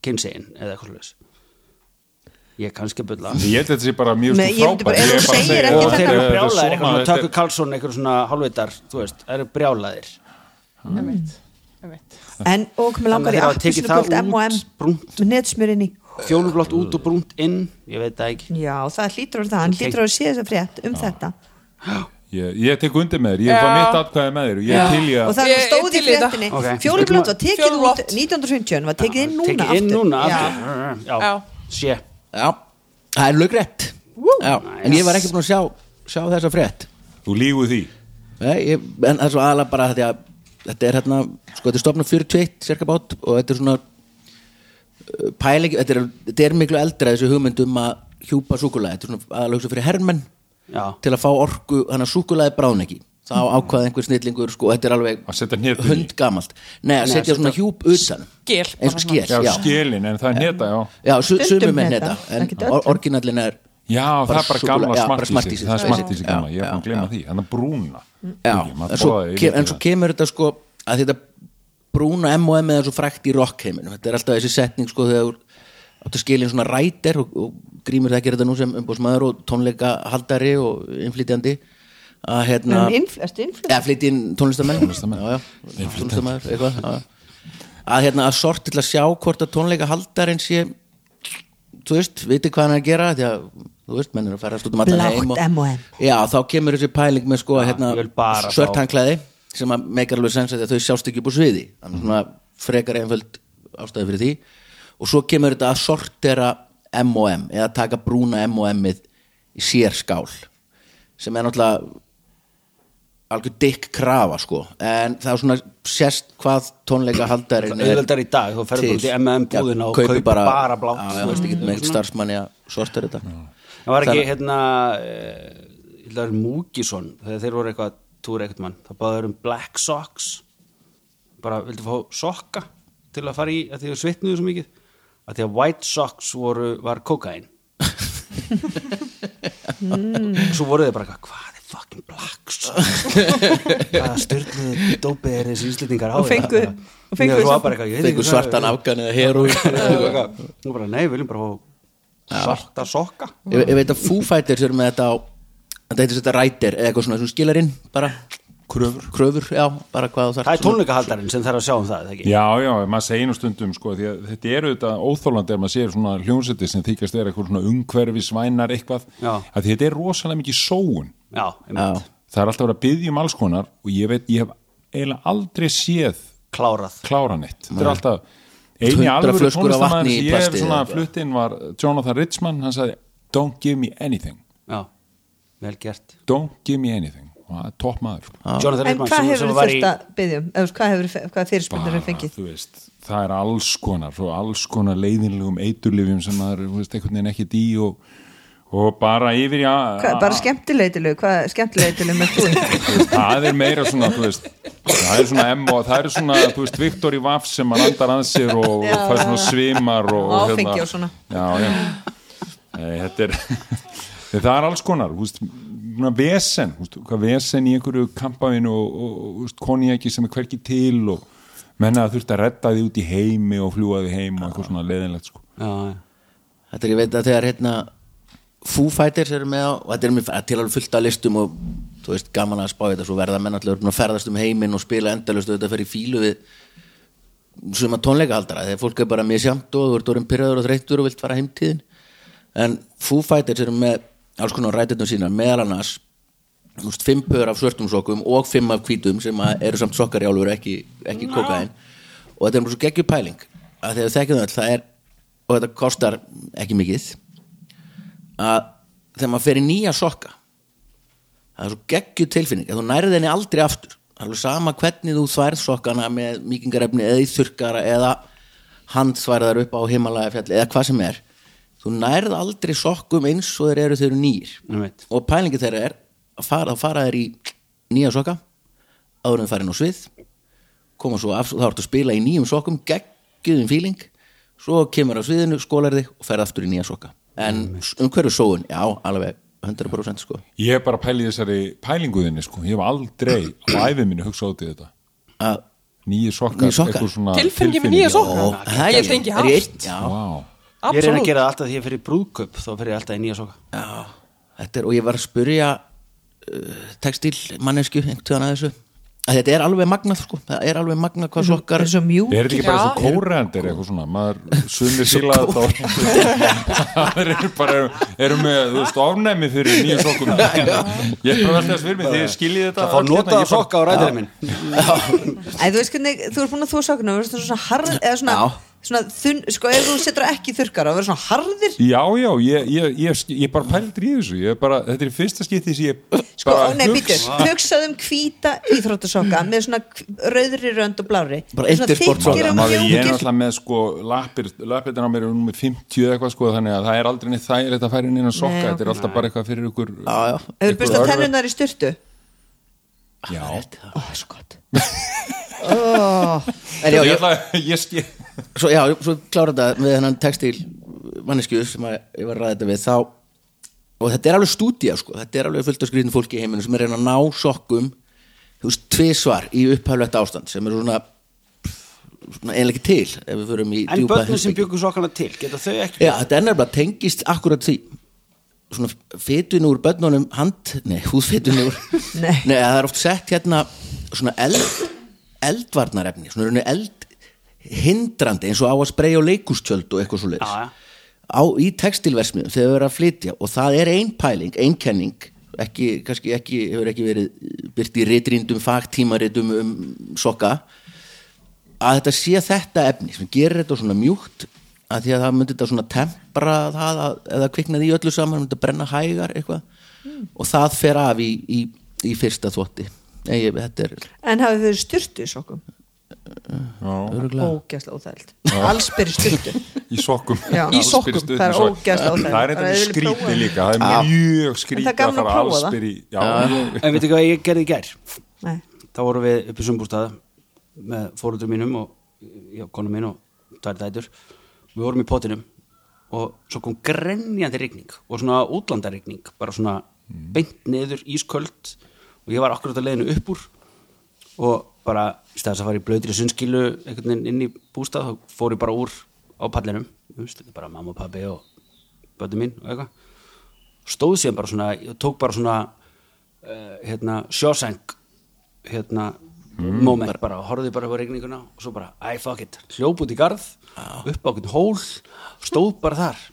Speaker 5: kynsegin eða eitthvað slags ég er kannski að bulla.
Speaker 4: Ég held að þetta sé bara mjög
Speaker 6: ég bara-
Speaker 4: frábært. Ég
Speaker 5: og
Speaker 6: þetta-
Speaker 5: þeir eru
Speaker 4: er þetta er-
Speaker 5: Tökur Karlsson, eitthvað svona hálfvitar þú veist, það eru
Speaker 3: einmitt.
Speaker 6: En, og komið langar
Speaker 5: þeir það
Speaker 6: appelsínugult M&M í
Speaker 5: fjólublátt út og brúnt inn ég veit það ekki.
Speaker 6: Já, það hlýtur að það, hann hlýtur að sé þess að frétt um þetta.
Speaker 4: Ég, ég tek undir með þér, ég bara mitt atkvæði með þér. Og ég ég
Speaker 6: og
Speaker 4: að
Speaker 6: það
Speaker 3: Ég-
Speaker 6: stóð
Speaker 3: ég
Speaker 6: í
Speaker 3: til í þetta.
Speaker 6: fréttinni.
Speaker 5: Ok.
Speaker 6: fjólublátt var tekið út
Speaker 3: Fjólublátt.
Speaker 6: 1950 var tekið inn núna
Speaker 5: tekið inn
Speaker 6: aftur Já.
Speaker 2: það er lögrætt en ég var ekki búin að sjá, sjá þessa frétt.
Speaker 4: Þú lígu því?
Speaker 2: Nei, ég, en það er svo aðalega bara því að þetta er hérna, sko þetta er stofnum 41 cirka bát og þetta er svona uh, pæling, þetta er, þetta er miklu eldra þessi hugmynd um að hjúpa súkulæði, þetta er svona aðalega fyrir hermenn
Speaker 5: já,
Speaker 2: til að fá orku, þannig að súkulæði bráðn ekki þá ákvaði einhver snillingur, sko, þetta er alveg
Speaker 4: Að
Speaker 2: hundgamalt Nei, að setja svona hjúp utan.
Speaker 3: svona.
Speaker 2: skél,
Speaker 4: Já,
Speaker 2: já.
Speaker 4: skilin, en það er neta, já.
Speaker 2: Já, su sumum með
Speaker 6: hneta,
Speaker 2: neta en orginallin er
Speaker 4: Já, það
Speaker 2: Bara
Speaker 4: er bara gamla smartísi Það er smartísi gamla, ég er búin að glema því Þannig að brúna
Speaker 2: en svo, en
Speaker 4: það.
Speaker 2: kemur þetta sko að þetta brúna M&M er svo frækt í rockheiminu þetta er alltaf þessi setning sko þegar þú áttu að skilja svona rætir og, grímur það gerir þetta nú sem umbúsmaður og tónleika haldari og innflytjandi að hérna flytja inn tónlistamenn tónlistamaður eitthvað, að hérna að sort til að sjá hvort að tónleika haldarinn sé þú veist, viti hvað hann er að gera því að, þú veist, menn er að fara út um allan
Speaker 6: Blátt
Speaker 2: heim og, já, þá kemur þessi pæling með sko,
Speaker 5: Já,
Speaker 2: hérna,
Speaker 5: ég vil bara
Speaker 2: svört
Speaker 5: fá-
Speaker 2: hangklæði sem að meikar alveg sens að að þau sjást ekki upp á sviði. Þannig svona frekar einföld ástæði fyrir því. Og svo kemur þetta að sortera M&M eða taka brúna M&M-ið í sér skál sem er náttúrulega algjör dikk krafa sko. En það er svona sérst hvað tónleika haldarinn
Speaker 5: auðveldar í dag, þú ferð bara út í M&M búðina og
Speaker 2: kaupir
Speaker 5: kaupir bara blátt.
Speaker 2: já, þú veist ekki með eitthvað starfsmanni að sortera þetta.
Speaker 5: Það var ekki
Speaker 2: Þannig-
Speaker 5: hérna eh, að það er Múkisson þegar þeir voru eitthvað túr eitthvað mann það báður um black socks bara vildu fá sokka til að fara í að því þau svitnuðu svo mikið? Að því að white socks voru, var kokain [laughs] svo voru þeir bara eitthvað, hvað er fucking black socks [laughs] hvaða styrluðu dópið er þessi íslendingar á?
Speaker 6: Og fengu- og fengu
Speaker 5: eitthvað, hvað-
Speaker 2: svartan afgan eða heroín
Speaker 5: Nú [laughs] bara, nei, við viljum bara fá svarta sokka.
Speaker 2: Ég, ég veit að Foo Fighters eru með þetta á þetta heitir þetta rætir eða eitthvað svona sem skilar inn bara kröfur, kröfur já, bara hvað þú þarft
Speaker 5: Það er tónleikahaldarinn sem þarf að sjá um það, ekki?
Speaker 4: Já, já, maður segir nú stundum sko, því að þetta eru þetta óþólandi ef maður sér svona hljónseti sem þykjast er eitthvað svona umhverfisvænar eitthvað.
Speaker 5: Já.
Speaker 4: að þetta er rosalega mikið sóun.
Speaker 5: Já,
Speaker 2: Já,
Speaker 5: einmitt,
Speaker 4: það er alltaf verið að byggja um alls konar og ég veit, ég hef eiginlega aldrei séð
Speaker 5: klárað.
Speaker 4: kláranett þetta er alltaf eini
Speaker 2: 100
Speaker 4: alvöru
Speaker 2: í
Speaker 4: sem ég hef svona flutt inn var Jonathan Richman, hann sagði don't give me anything,
Speaker 5: Já, vel gert.
Speaker 4: Don't give me anything. Og það er topp maður.
Speaker 5: Jonathan
Speaker 6: En
Speaker 5: Richman
Speaker 6: hvað
Speaker 5: sem-
Speaker 6: hefur
Speaker 5: var
Speaker 6: þurft
Speaker 5: í-
Speaker 6: að byggja um? Hvað hefur hvað fyrirspurnir hefur fengið?
Speaker 4: þú veist, það er alls konar alls konar leiðinlegum eiturlifjum sem maður, þú veist, einhvern veginn ekki dý og, og bara yfir að
Speaker 6: Hvað, bara skemmtilegitilu, hvað skemmtilegitilu með þú? [laughs]
Speaker 4: það er meira svona, veist það er svona M og það er svona, þú veist, Viktor í Vaff sem að landar að sér og
Speaker 6: Já.
Speaker 4: fær svona svimar og, og
Speaker 6: Áfengi og svona.
Speaker 4: já, já Nei, þetta er [laughs] það er alls konar, þú veist svona vesen, hvað vesen í einhverju kampavinu og, konjaki sem er hverki til og menna að þurft að redda því út í heimi og fljúa því heim og eitthvað svona leiðinlegt sko.
Speaker 5: Já, já.
Speaker 2: þetta er ég veit að þegar hérna Foo Fighters eru með og þetta er með til alveg fullt af listum og þú veist gaman að spá þetta svo verða menn allir að ferðast um heiminn og spila endalust og þetta fer í fílu við suma tónleikahaldara þegar fólk er bara misjamt og þú ert orðin pyrraður og þreyttur og vilt fara heimtíðin. En Foo Fighters eru með alls konar rættirnum sína meðal annars þú veist, fimm pör af svörtum sokkum og fimm af hvítum sem að eru samt sokkar í álfur ekki, ekki kokain og þetta er bara svo geggjur pæling að þegar þekkjum það er og þetta kostar ekki mikið að þegar maður fer í nýja sokka það er svo geggjuð tilfinning að þú nærið henni aldrei aftur. Alveg sama hvernig þú þværð sokkana með mýkingarefni eða í þurrkara eða handþværðar upp á himalægafjalli eða hvað sem er. Þú nærið aldrei sokkum eins og þeir eru þeir eru nýr
Speaker 5: Einmitt.
Speaker 2: og pælingi þeirra er að fara, að fara þeir í nýja sokka áður en farin á svið koma svo af, þá ertu að spila í nýjum sokkum geggjuðum fíling svo kemur á sviðinu, skólar þig og fer aftur í nýja sokka en um hverju sóun, já, alveg 100% sko
Speaker 4: ég er bara í þessari pælinguðinni sko. ég hef aldrei á æfið minni hugsað út í þetta
Speaker 2: að
Speaker 4: nýju sokkar,
Speaker 2: Nýir sokkar?
Speaker 4: eitthvað svona
Speaker 3: Tilfinningin með nýja sokka?
Speaker 2: Ó, það er
Speaker 3: Ég tengi
Speaker 2: er
Speaker 3: hart.
Speaker 2: ég einn? Já,
Speaker 4: Vá.
Speaker 5: Ég reyna að
Speaker 3: Absolutt.
Speaker 5: gera það alltaf því ég fyrir brúðköp þá fyrir ég alltaf í nýja soka
Speaker 2: já, þetta er, og ég var að spurja uh, textil mannesku einhvern tíðan að þessu að þetta er alveg magnað sko, það er alveg magnað hvað sokkar
Speaker 6: Það er svo
Speaker 4: Er þetta ekki bara og kóreandir eitthvað svona, maður sumir síla það [laughs] eru bara, eru með, þú veist, ofnæmi fyrir nýju sokkum [laughs] Ég er bara að spyrja mig, þið skiljið þetta
Speaker 5: Það fá
Speaker 4: hérna, ég bara-
Speaker 5: sokka á ræðirinn minn
Speaker 6: þú veist hvernig, þú ert búin að þú sokkuna þú veist svona harð, eða svona,
Speaker 2: Já.
Speaker 6: Svona þunn, sko ef þú setur ekki þurrkara og verður svona harðir.
Speaker 4: Já, já, ég, ég, ég, ég bara pældur í þessu. Ég er bara, þetta er í fyrsta skipti sem ég
Speaker 6: sko,
Speaker 4: bara
Speaker 6: nei, býtur,
Speaker 4: hugsa-
Speaker 6: hugsaðu um hvíta íþróttasokka með svona rauðri rönd og blári
Speaker 2: Bara
Speaker 6: og
Speaker 4: Máli, ég er náttúrulega með sko lappir, lappirna á mér er númer 50 eitthvað sko þannig að það er aldrei neitt þægilegt að færa inn inn að sokka,
Speaker 6: Nei,
Speaker 4: þetta er alltaf bara eitthvað fyrir ykkur
Speaker 6: Hefur að
Speaker 4: örveg.
Speaker 6: tennunar í styrtu?
Speaker 4: Já, [laughs]
Speaker 6: Ó,
Speaker 2: en já,
Speaker 4: ég,
Speaker 2: ég,
Speaker 4: ég
Speaker 2: svo, já, svo klára þetta með hennan textil mannesku sem að ég var að ræða þetta við þá og þetta er alveg stúdía sko, þetta er alveg fullt af skrýðin fólki í heiminu sem er að reyna að ná sokkum þú veist, tvisvar í upphæflegt ástand sem eru svona, svona eiginlega ekki til ef við förum í
Speaker 5: En
Speaker 2: djúpa
Speaker 5: börnum sem byggur sokkana til, geta þau ekki
Speaker 2: Já, þetta er nefnilega tengist akkurat því. Svona fytun úr börnunum hand, nei, húðfytun úr
Speaker 6: Nei.
Speaker 2: það er oft sett hérna svona eld, eldvarnarefni svona eld hindrandi eins og á að spreyja á leikustjöld og eitthvað svo á, í textilversmiðum þegar við erum að flytja og það er ein pæling, ein kenning ekki, kannski ekki, hefur ekki verið byrt í ritrindum, fagtímaritum um sokka að þetta sé þetta efni sem gerir þetta svona mjúkt að því að það myndi þetta svona tempra það að, eða kviknaði í öllu saman myndi að brenna hægar eitthvað og það fer af í, í, í fyrsta þvotti. Nei, ég, þetta er
Speaker 6: En hafið þau styrtu í sokkum? Ógæslega óþægild Allsbyr styrtu [laughs]
Speaker 4: í sokkum.
Speaker 6: Það er ógeðslega óþægilegt.
Speaker 4: það er eitthvað
Speaker 6: það.
Speaker 4: líka. Það er mjög
Speaker 6: gaman að
Speaker 4: já, ég,
Speaker 5: En veitu hvað ég gerði í gær?
Speaker 6: Nei.
Speaker 5: Þá vorum við upp í sumbústað með fóröldur mínum og konu mín og tvær dætur. Við vorum í potinum og svo kom grenjandi rigning og svona útlandarigning bara svona beint niður ísköld og ég var akkurat að leiðinu upp úr og bara í staðis að fara í blöytri sunnskilu einhvern veginn inn í bústað þá fór ég bara úr á pallinum bara mamma og pabbi og bötu mín og eitthvað. Stóð síðan bara svona, ég tók bara svona uh, hérna, sjóseng hérna, moment bara, horfði bara á regninguna og svo bara, æ, fuck it, hljóp út í garð upp á okkur hól stóð bara þar.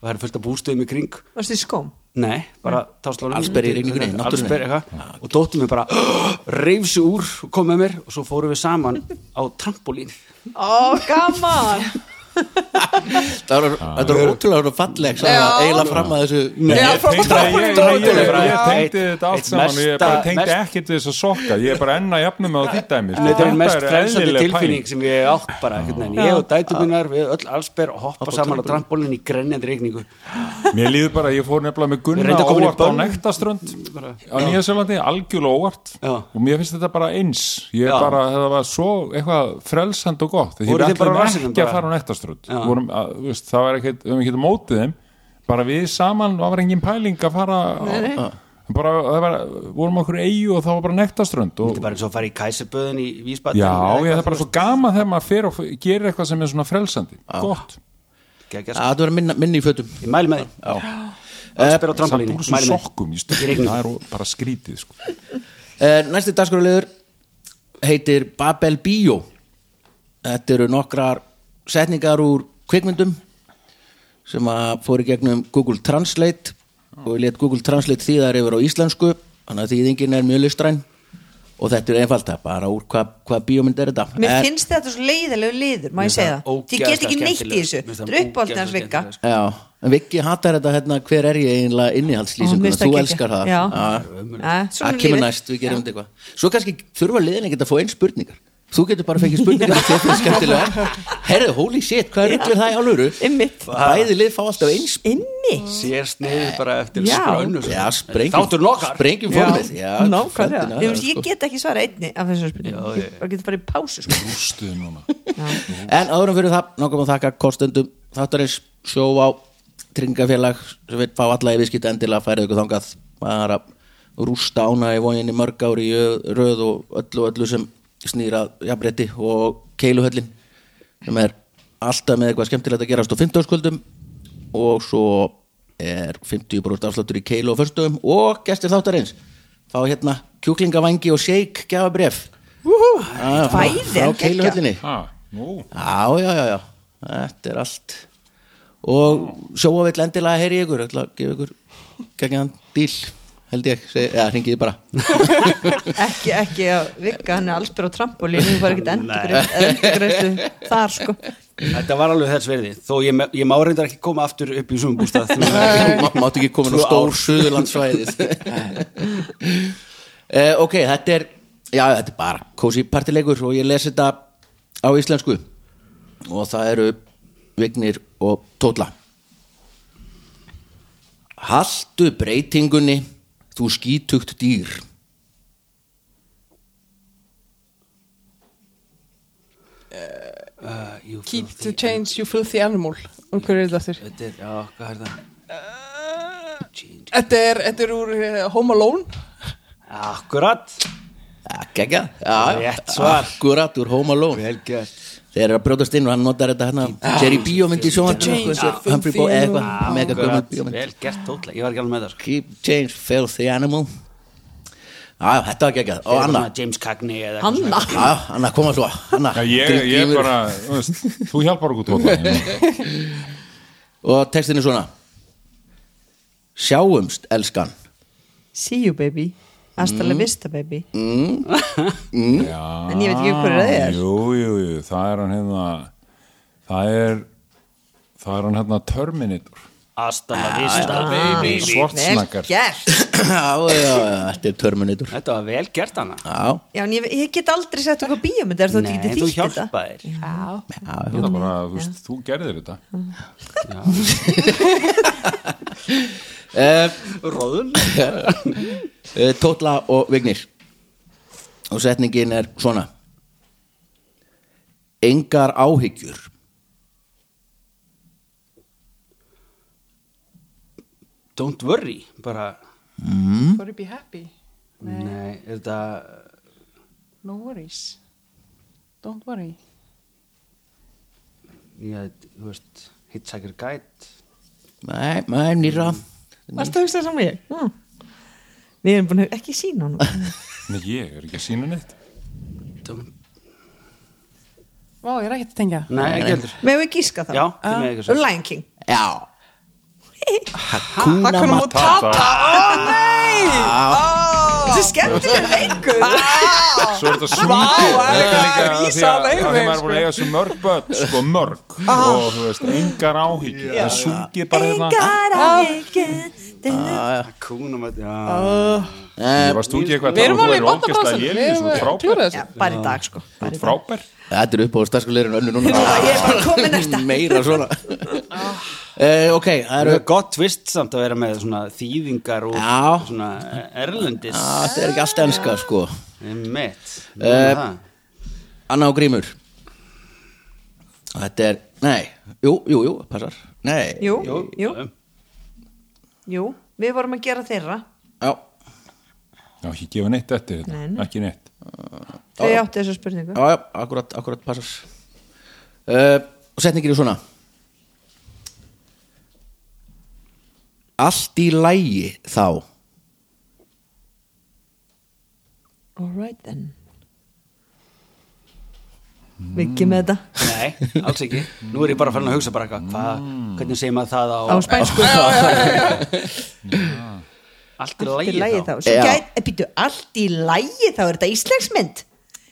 Speaker 5: Og það er fullt af bústöðum í kring.
Speaker 6: Varstu í skóm?
Speaker 5: Nei, bara táslónum
Speaker 2: Allsber í.
Speaker 5: Allsber eitthvað. Og dóttum við bara reif sig úr og kom með mér og svo fórum við saman á trampolín.
Speaker 6: Ó, gaman [laughs]
Speaker 2: það var, þetta var ótrúlega falleg eiginlega fram að þessu
Speaker 4: ég tengdi, ég, ég, ég, ég þetta allt saman. Ég bara tengdi ekkert við þess að sokka. Ég er bara enn að jafna mig á því dæmi sko.
Speaker 5: Þetta er mest frelsandi
Speaker 4: eðlileg
Speaker 5: tilfinning sem ég átt bara. Ég og dætur minnar, við öll allsber og hoppa saman á trampolín í grenjandi regningu
Speaker 4: mér líður bara, ég fór nefnilega með
Speaker 5: Ég
Speaker 4: Gunna óvart á. Nektaströnd á Nýjasjölandi, algjörlega óvart. Og mér finnst þetta bara eins. Ég bara, það var svo eitthvað frelsand og gott, ætlum
Speaker 5: rassinum
Speaker 4: ekki að fara á Nektaströnd Veist, það var ekkert, við höfum ekki mótið þeim. Bara við saman, það var engin pæling að fara á, bara, það var, vorum okkur eigu og það var bara Nektaströnd og
Speaker 5: Þetta er bara eins og að fara í kæsiböðin í Vísbætt
Speaker 4: Já, ég, það er bara svo gaman þegar maður fer og gerir eitthvað sem er svona frelsandi. Gott,
Speaker 5: Ég
Speaker 2: að það var minna, minni í fötum.
Speaker 5: Mæli með því.
Speaker 4: Úr svo
Speaker 5: Mæli með
Speaker 4: sokkum í stöðum. Það er bara skrítið sko.
Speaker 2: Uh, næsti dagskráliður heitir Babel Bio Þetta eru nokkrar setningar úr kvikmyndum sem að fóru gegnum Google Translate og ég let Google Translate þýðar yfir á íslensku þannig að þýðingin er mjög listræn og þetta er einfalt það, bara úr hvað hva bíómynd er þetta.
Speaker 6: Mér finnst þetta svo leiðilegu liður, má ég segja
Speaker 5: það
Speaker 6: Ég get ekki neitt í þessu. Er uppáldið hans vikka.
Speaker 2: Já, en Viki hattar þetta hérna, hver er ég einlega innihaldslýsinguna, þú elskar það. Það
Speaker 6: er
Speaker 2: kemur næst, við gerum þetta eitthvað. Svo kannski þurfa liðin ekki að fá einn spurningar þú getur bara fengið spurningar og þetta er skemmtilega herðu, holy shit, hvað er rugglir það í
Speaker 6: Einmitt.
Speaker 2: bæði lið fá alltaf
Speaker 6: Inni?
Speaker 5: Sér sniðið bara eftir
Speaker 6: Já.
Speaker 5: sprönnu
Speaker 2: já, sprengjum,
Speaker 5: Þáttur nokkar.
Speaker 2: sprengjum frændina,
Speaker 6: Ég,
Speaker 2: sko.
Speaker 6: ég get ekki svara einni af þessu spurningum. Ég bara getur farið í pásu sko.
Speaker 4: Rústuð núna.
Speaker 2: En áðurum fyrir það, nákvæm að þakka kostendum þáttarins. Sjóvá tryggingafélag sem vil fá alla í viðskipt endilega færið ykkur þangað. Bara rústa ána í voginni mörg ári í röð og öllu öllu sem snýra jafnrétti og keiluhöllin sem er alltaf með eitthvað skemmtilegt að gerast á 50 áskvöldum og svo er 50% afsláttur í keilu og förstum og gestir þáttarins fá hérna kjúklingavangi og shake gjafabref
Speaker 6: Bæði
Speaker 2: frá
Speaker 6: en
Speaker 2: keiluhöllinni.
Speaker 4: Ha, nú,
Speaker 2: Já, já, já, já, þetta er allt. Og sjóa vill endilega heyri ykkur, ætla að gefa ykkur gegn díl, held ég eða hringiði bara. [laughs]
Speaker 6: Ekki, ekki að vikka hann er allsbyr á trampolínu Þú var ekkert endurgreiðslu þar sko.
Speaker 5: Þetta var alveg þess verði Þó ég, ég má reyndar ekki koma aftur upp í sumbústað
Speaker 2: Má- máttu ekki á
Speaker 5: Tvö
Speaker 2: stór
Speaker 5: ár.
Speaker 2: suðurlandsvæðið uh, [laughs] ok, þetta er já, þetta er bara kósi partileikur og ég les þetta á íslensku. Og það eru Vignir og Tóla. Haltu breytingunni þú skítugt dýr
Speaker 5: uh, you
Speaker 3: Keep to change you filthy animal og hverju er þetta aftur?
Speaker 5: Þetta er, já, hvað er það? Change.
Speaker 3: Þetta er, þetta er úr uh, Home Alone
Speaker 5: Akkurat
Speaker 2: ja, Gekja, já,
Speaker 5: Rétt svar.
Speaker 2: akkurat úr Home Alone
Speaker 5: Vel gert
Speaker 2: þeir eru að brjótast inn og hann notar þetta hérna. Jerry Bíómynd í sjónvarpinu eitthvað, Humphrey Bogart eitthvað, mega gömul
Speaker 5: Akkurat,
Speaker 2: bíómynd.
Speaker 5: Vel gert tótlega, ég var ekki alveg með það.
Speaker 2: Keep change, filthy animal. Já, þetta var geggjað. Og Anna,
Speaker 5: James Cagney
Speaker 2: já, Anna, koma svo. Anna,
Speaker 4: Já, ég, bara, þú hjálpar okkur tóta.
Speaker 2: Og textin er svona. Sjáumst, elskan.
Speaker 6: See you baby Hasta la vista baby. [laughs]
Speaker 4: Já,
Speaker 6: En ég veit ekki hver það er.
Speaker 4: Jú, jú, jú, það er hann hérna Það er Það er hann hérna Terminator.
Speaker 5: Hasta la vista baby.
Speaker 4: Svartsnakkar
Speaker 6: gert. [laughs]
Speaker 2: Já, já, já, þetta er Terminator.
Speaker 5: Þetta var vel gert hana
Speaker 2: Já,
Speaker 6: Já, en ég, ég get aldrei sett okkur bíómynd er þú
Speaker 5: Nei,
Speaker 6: ekki?
Speaker 5: Þú
Speaker 6: þýtt þetta.
Speaker 5: hjálpaðir
Speaker 2: já,
Speaker 4: Það er bara, þú þú gerðir þetta [laughs]
Speaker 5: Róðun [laughs]
Speaker 2: Eh, Tótla og Vignir. Og setningin er svona. Engar áhyggjur.
Speaker 5: Don't worry Bara,
Speaker 3: Sorry be happy?
Speaker 5: Nei, er þetta
Speaker 3: No worries. Don't worry.
Speaker 5: Ég, þú veist Hitchhiker Guide.
Speaker 2: Nei, nei, nýra
Speaker 6: Varstu að hugsa það saman ég? Hm. Við erum búin að ekki sína hann
Speaker 4: Nei, ég er ekki að sína neitt.
Speaker 5: Don't-
Speaker 3: Vá, ég er ekki að tengja
Speaker 5: Nei, ekki heldur.
Speaker 6: Með við gíska það
Speaker 5: Já, þið með ekki svo
Speaker 6: Lion King.
Speaker 2: Já. [laughs] Hakuna
Speaker 3: Hakuna
Speaker 2: Matata
Speaker 6: Þetta er skemmtilega leikur
Speaker 4: Svo er þetta því
Speaker 3: mig,
Speaker 4: maður er búin að eiga svo mörg börn Sko mörg. Og þú veist, engar áhyggjur. Það er sungið bara hérna.
Speaker 6: Engar áhyggjur
Speaker 5: Kúnum að, já.
Speaker 4: Ég var stungið eitthvað
Speaker 3: Við erum
Speaker 4: að
Speaker 3: alveg í
Speaker 4: um þú er
Speaker 3: bóndabransan Við erum
Speaker 4: Svo
Speaker 3: að
Speaker 4: frábær.
Speaker 3: klúra
Speaker 6: Já,
Speaker 3: þessu
Speaker 6: bara í dag sko. Í dag.
Speaker 4: Frábær.
Speaker 2: Þetta er upp á staskulegurinn önnu núna
Speaker 6: Ég er bara [laughs] komin næsta.
Speaker 2: Meira svona. Uh, Ok, það
Speaker 5: Það
Speaker 2: eru
Speaker 5: er gott tvist samt að vera með svona þýðingar og svona erlendis.
Speaker 2: Já, Þetta er ekki allt enska sko.
Speaker 5: Mitt
Speaker 2: Eh, Anna og Grímur. Og Þetta er, nei, jú, jú, jú, passar. Nei,
Speaker 6: Jú, jú, jú Við vorum að gera þeirra.
Speaker 2: Já,
Speaker 4: Já, ekki gefa neitt eftir
Speaker 6: Nei,
Speaker 4: þetta.
Speaker 6: Nei.
Speaker 4: Ekki neitt.
Speaker 6: Þau áttu þessu spurningu.
Speaker 2: Já, já, akkurat, akkurat passar. Uh, Og setningin er svona. Allt í lægi þá.
Speaker 6: All right then Viki með þetta.
Speaker 5: Nei, alls ekki. Nú er ég bara farin að hugsa bara eitthvað hvað, Hvernig segir maður það á
Speaker 6: á spænsku. [laughs]
Speaker 5: Allt í
Speaker 6: Allt í
Speaker 5: lagi
Speaker 6: lægi þá.
Speaker 5: þá.
Speaker 2: Já.
Speaker 6: gæt, eh, býtu, allt í lægi þá er þetta íslenskmynd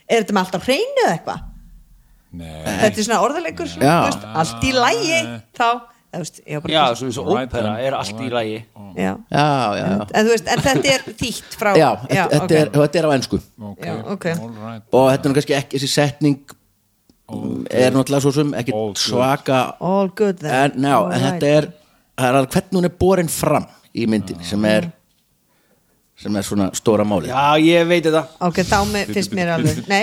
Speaker 6: Er þetta með allt á hreinu eða eitthvað?
Speaker 4: Nei,
Speaker 6: Þetta er svona orðalegur
Speaker 2: Já.
Speaker 6: þú veist, Allt í lægi þá. Veist, ég var bara
Speaker 5: Já, svona eins og ópera er allt í lagi.
Speaker 6: Já.
Speaker 2: Já, já, já
Speaker 6: En, þú veist, en þetta er þýtt frá
Speaker 2: Já, þetta,
Speaker 6: ok.
Speaker 2: þetta, er, þetta er á ennsku
Speaker 4: ok,
Speaker 6: Já, ok.
Speaker 4: all right
Speaker 2: Og þetta er nú kannski ekki, þessi setning er náttúrulega svo sem ekki
Speaker 4: All good.
Speaker 2: svaka
Speaker 6: All good then.
Speaker 2: En, já,
Speaker 6: All
Speaker 2: en þetta er, það er hvernig hún er borin fram í myndin sem er sem er svona stóra máli
Speaker 5: Já, ég veit þetta.
Speaker 6: Ok, þá með, finnst mér alveg. Nei,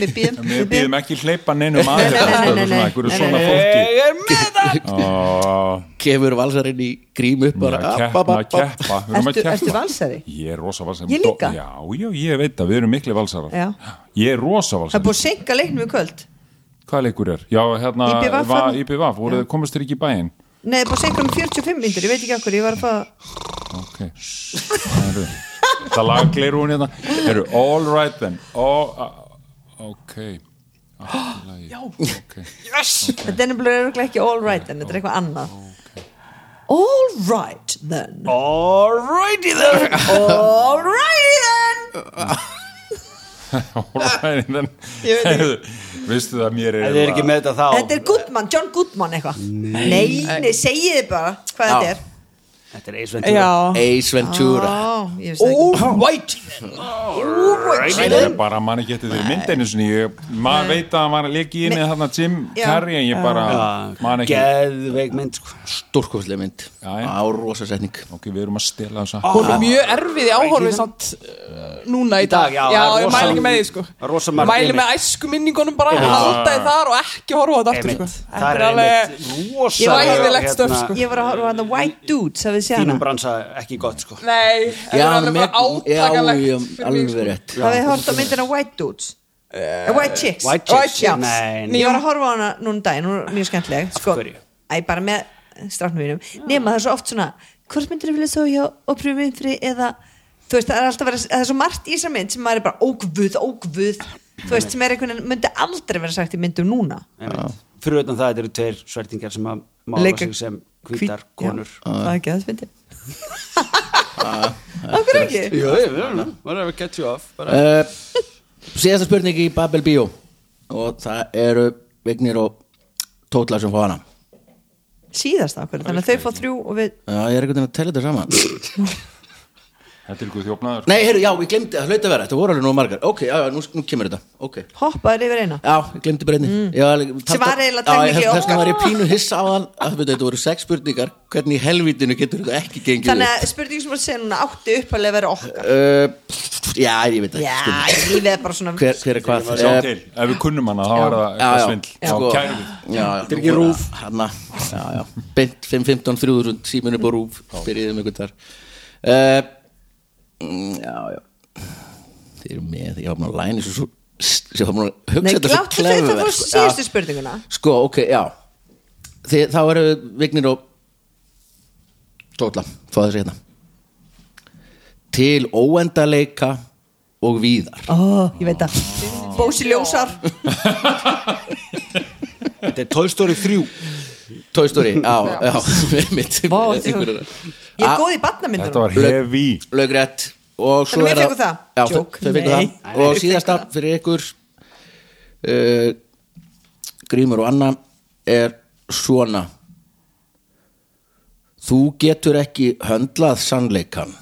Speaker 6: við býðum
Speaker 4: Við býðum ekki hleypa neinum að
Speaker 6: Nei, nei, nei, nei, nei,
Speaker 4: Einhverju
Speaker 6: nei,
Speaker 4: svona
Speaker 6: nei,
Speaker 4: fólki.
Speaker 5: Ég er með það
Speaker 4: Ó, [laughs]
Speaker 2: kemur valsarinn í grím upp
Speaker 4: keppa, keppa. Keppa.
Speaker 6: valsari?
Speaker 4: Ég er rosa valsari.
Speaker 6: Ég líka?
Speaker 4: Já, já, ég veit að við erum mikli valsarar.
Speaker 6: Já.
Speaker 4: Ég er rosa
Speaker 6: Það er
Speaker 4: valsari
Speaker 6: búið að senka leiknum í kvöld
Speaker 4: Hvað leikur er? Já, hérna?
Speaker 6: IPVF,
Speaker 4: voruð þið komast þér ekki í bæinn?
Speaker 6: Nei, það að senka um 45 myndir, ég veit ekki okkur Ég var að fá
Speaker 4: Ok. Heru, Það laga gleiru hún hérna. Heru, All right then. All, uh, Ok. [gasps] Lagi. okay.
Speaker 6: Þetta er örugglega ekki all right en þetta er eitthvað annað. All right then.
Speaker 5: Alrighty then.
Speaker 6: All righty then. [laughs]
Speaker 4: All right then. Heru, Veistu það mér er
Speaker 5: þið er ekki með þetta þá
Speaker 6: Þetta er Goodman, John Goodman eitthvað. Nei, nei, segið þið bara hvað þetta er
Speaker 5: Þetta er Ace Ventura.
Speaker 3: Já,
Speaker 2: Ace Ventura.
Speaker 6: Ég veist það
Speaker 4: er bara mann ekki eftir því myndinu maður veit að hann var að leki inn í þarna Jim. Carrey en ég bara man ekki.
Speaker 5: Geðveik mynd sko.
Speaker 2: stórkostlega mynd.
Speaker 4: Já, já.
Speaker 2: á rosa setning
Speaker 4: ok, við erum að stela þessa
Speaker 3: hún er mjög erfið í áhorfið samt uh, núna í dag,
Speaker 5: já, það
Speaker 3: ég mæli ekki með því sko. mæli með æsku minningunum bara halda í þar og ekki horfa á þetta aftur sko.
Speaker 5: Það
Speaker 3: er alveg
Speaker 5: rosa
Speaker 3: Ég stöf, sko.
Speaker 6: Ég var að horfa á þetta White Dudes, hafið
Speaker 5: þínum bransa ekki gott sko.
Speaker 3: Nei,
Speaker 2: Já,
Speaker 3: er alveg bara
Speaker 2: já,
Speaker 3: átakalegt
Speaker 2: alveg rétt.
Speaker 6: Hafið þið hort á myndina White Dudes? Uh, White Chicks.
Speaker 5: White
Speaker 3: White
Speaker 5: Chicks,
Speaker 6: ég var að horfa á hana núna um er mjög skemmtileg sko, bara með strafnum mínum. Nema það er svo oft svona hvort myndir þið vilja svo hjá Oprah Winfrey eða þú veist, það er alltaf verið, það er svo margt í þessar mynd sem maður er bara ógvuð, ógvuð þú veist, sem er einhvern veginn, myndi aldrei vera sagt í myndum núna.
Speaker 5: Fyrir utan það þetta eru tveir svertingar sem að mála
Speaker 6: Leika-
Speaker 5: sig sem hvítar konur.
Speaker 6: Já, það er ekki? Að það fyndi okkur ekki
Speaker 5: whatever get you off.
Speaker 2: Uh, Síðasta spurning í Babel Bíó. Og það eru Vignir og Tótla sem fá hana.
Speaker 6: Síðast okkur, þannig að þau fá þrjú og við
Speaker 2: Já, ég er veginn að tella þetta saman [laughs]
Speaker 4: Þetta er ykkur þjófnaður.
Speaker 2: Nei, heyrðu, já, ég glemdi, það hlaut að vera, þetta voru alveg nú margar. Ok, já, já, nú, nú kemur þetta, ok.
Speaker 6: Hoppaður yfir eina.
Speaker 2: Já, ég glemdi bara einni. Mm.
Speaker 6: Sem var eiginlega
Speaker 2: Já,
Speaker 6: technically
Speaker 2: þess- vegna var ég pínu hissa á þann að veit, þetta voru sex spurningar. Hvernig í helvítinu getur þetta ekki gengið
Speaker 6: þannig að spurning sem að segja núna átti uppalega vera okkar.
Speaker 2: Uh, Já, ég veit ekki
Speaker 6: já, lífið er bara svona
Speaker 2: hver, hver er hvað? Eh,
Speaker 4: ef við kunnum hana þá er það
Speaker 2: Já, já,
Speaker 4: svindl.
Speaker 2: Sko, já, já, Þetta er ekki rúf já, já Bint 5, 15, 3000 síminu búið rúf Byrjiðum ykkur þar mm, Já, já. Þið eru með, ég var búin að læna svo Ég var búin að hugsa
Speaker 6: Nei,
Speaker 2: þetta svo
Speaker 6: gláttu þau það
Speaker 2: clever,
Speaker 6: fór
Speaker 2: sko.
Speaker 6: síðustu
Speaker 2: Já.
Speaker 6: spurninguna.
Speaker 2: Sko, ok, já. Þið, Þá eru Vignir og Tóla, fá þessi hérna. Til óendaleika og víðar.
Speaker 6: Ó, ég veit að Bósi ljósar.
Speaker 5: Þetta er 3
Speaker 2: Toy Story, já, já, [laughs] mitt
Speaker 6: Vá, þetta Ég er góð í
Speaker 4: Þetta
Speaker 6: badnamyndunum
Speaker 4: var heavy.
Speaker 2: Lögrétt. Og svo
Speaker 6: Þannig við
Speaker 2: er
Speaker 6: það?
Speaker 2: Já, þau fengum
Speaker 6: Nei.
Speaker 2: það. Og síðasta fyrir ykkur uh, Grímur og Anna er svona. Þú getur ekki höndlað sannleikan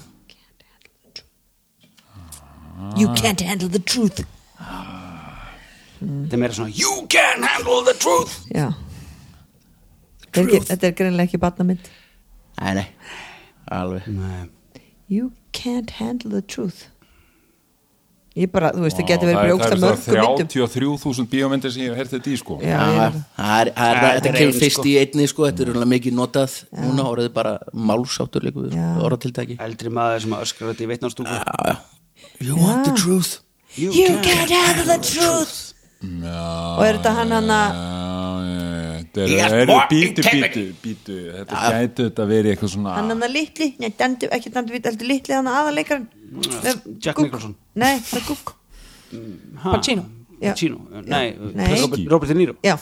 Speaker 6: You can't handle the truth.
Speaker 5: Þetta er meira svona you can handle the truth.
Speaker 6: Já. Þetta er, ekki, þetta er greinlega ekki badnamynd
Speaker 2: Nei, nei, alveg.
Speaker 5: Nei.
Speaker 6: You can't handle the truth. Ég bara, þú veist, það getur verið
Speaker 4: er-
Speaker 6: blókst að
Speaker 4: það
Speaker 6: mörgum
Speaker 4: er
Speaker 6: myndum
Speaker 4: 33.000 bíómyndir sem ég hef hertið þetta í sko.
Speaker 6: Já, ég er-
Speaker 2: það er, það er,
Speaker 5: Ja,
Speaker 2: þetta kemur fyrst
Speaker 5: sko.
Speaker 2: í einni sko, þetta er alveg mikið notað. Núna orðið bara málsáttur líka við
Speaker 6: Já.
Speaker 2: orðatiltæki.
Speaker 5: Eldri maður sem öskrar þetta í veitnarstúku.
Speaker 2: You want the truth?
Speaker 5: You,
Speaker 6: You can't handle the truth. Og er þetta hann hann að
Speaker 4: bítu, bítu, bítu Þetta gæti þetta verið eitthvað svona
Speaker 6: hann hann að litli, nei, dandu, ekki dandu vit, heldur litli hann að aðaleikaran
Speaker 5: Jack Nicholson.
Speaker 6: Nei, það er Gugg
Speaker 3: Pacino.
Speaker 6: Já.
Speaker 5: Pacino, nei. Robert, Robert De Niro.
Speaker 6: Já,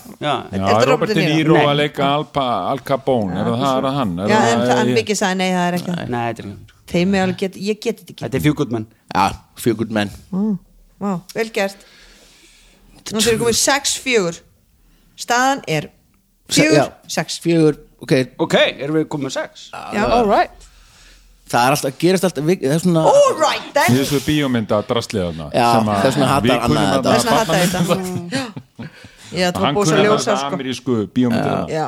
Speaker 6: Er
Speaker 4: Robert De Niro? Að leika Al, Capone, er það er hann?
Speaker 6: Já, en byggir sagði nei, það er ekki
Speaker 5: nei, þetta er ekki
Speaker 6: Þeim er alveg get, ég get þetta ekki.
Speaker 5: Þetta er Few Good Men
Speaker 2: Já, fjögur menn
Speaker 6: Vá, vel gert. Nú þeir komið 6-4 Staðan er 4-6
Speaker 2: Fjögur, ok.
Speaker 5: Ok, erum við komið sex?
Speaker 6: Já,
Speaker 3: All right.
Speaker 2: Það er alltaf, gerist alltaf vik- Það er svona
Speaker 6: all right
Speaker 4: Í
Speaker 6: then
Speaker 4: þessu bíómynda draslið þarna
Speaker 2: Já,
Speaker 4: sem að
Speaker 2: þess vegna hatar
Speaker 4: við kunnum
Speaker 2: Anna
Speaker 4: þarna
Speaker 2: þetta.
Speaker 6: Þess vegna hata þetta. [laughs] Já, það var
Speaker 4: Hann
Speaker 6: búið svo
Speaker 4: kunni
Speaker 6: ljósa
Speaker 4: þetta
Speaker 6: sko.
Speaker 4: amerísku bíómyndir
Speaker 6: Já,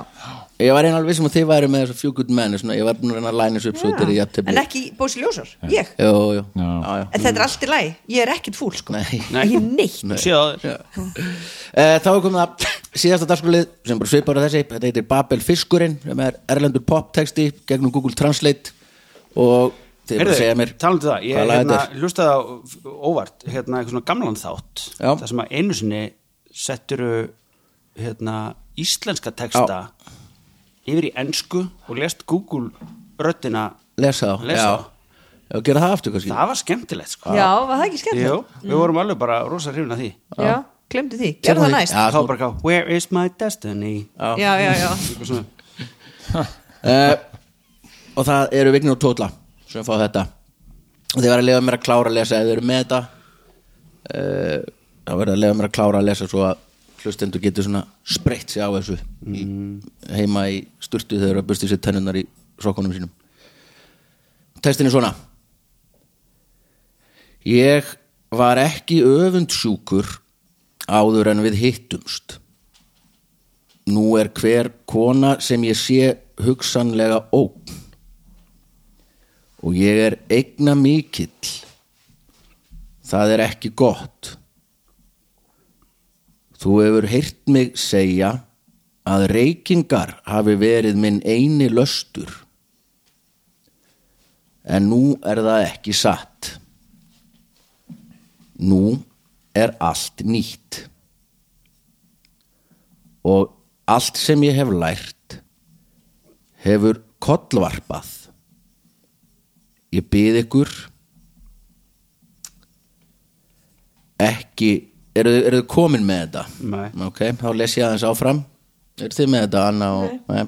Speaker 2: Ég var einn alveg vissum að þið væri með þessu fjögur menn svona, Ég var búin að reyna að læna þessu upp svo þetta er
Speaker 6: en ekki svo ljósar Ég,
Speaker 2: Jú, jú,
Speaker 4: Já.
Speaker 2: já, já.
Speaker 6: En þetta er allt í lagi Ég er ekkert fúl sko.
Speaker 2: Nei.
Speaker 5: Nei.
Speaker 6: Ekki neitt
Speaker 5: þér
Speaker 2: Eh, Þá er komið að síðasta dagskrálið sem bara svipar að þessi, þetta heitir Babel Fiskurinn sem er erlendur poptexti gegnum Google Translate. Og þið bara segja mér
Speaker 5: talandi um það, ég
Speaker 2: hvaða lag
Speaker 5: hérna,
Speaker 2: þetta er.
Speaker 5: hlustaði á óvart hérna eitthvað svona gamlan þátt
Speaker 2: Já.
Speaker 5: þar sem að einu sinni setturu hérna, íslenska texta yfir í ensku og lest Google röddina
Speaker 2: lesa þá,
Speaker 5: Lesa
Speaker 2: já.
Speaker 5: þá.
Speaker 2: Já, gera það aftur kannski.
Speaker 5: Það var skemmtilegt sko.
Speaker 6: Já, var það ekki
Speaker 5: Jú,
Speaker 6: skemmt?
Speaker 5: við vorum alveg bara rosa hrifin af því.
Speaker 6: Já, glemdi því, gerðu það næst.
Speaker 2: Já,
Speaker 5: þá bara ká, where is my destiny?
Speaker 6: Já, já, já [laughs]
Speaker 5: svona.
Speaker 2: uh, og það eru Vignir og Tóla sem fá þetta. Og þið verða að lefa mér að klára að lesa ef þið eru með þetta. Uh, það verða að lefa mér að klára að lesa svo að hlustendur getur svona spreitt sig á þessu í, heima í sturtu þegar þeir eru að busti sér tennunnar í sokkunum sínum Textin er svona Ég var ekki öfundsjúkur áður en við hittumst Nú er hver kona sem ég sé hugsanlega ógn og ég er eigna mikill. Það er ekki gott. Þú hefur heyrt mig segja að reykingar hafi verið minn eini löstur. en nú er það ekki satt. Nú er allt nýtt. Og allt sem ég hef lært hefur kollvarpað. Ég bið ykkur ekki eru, eru þið komin með þetta?
Speaker 5: Nei.
Speaker 2: ok, þá les ég aðeins áfram. Eru þið með þetta Anna og nei.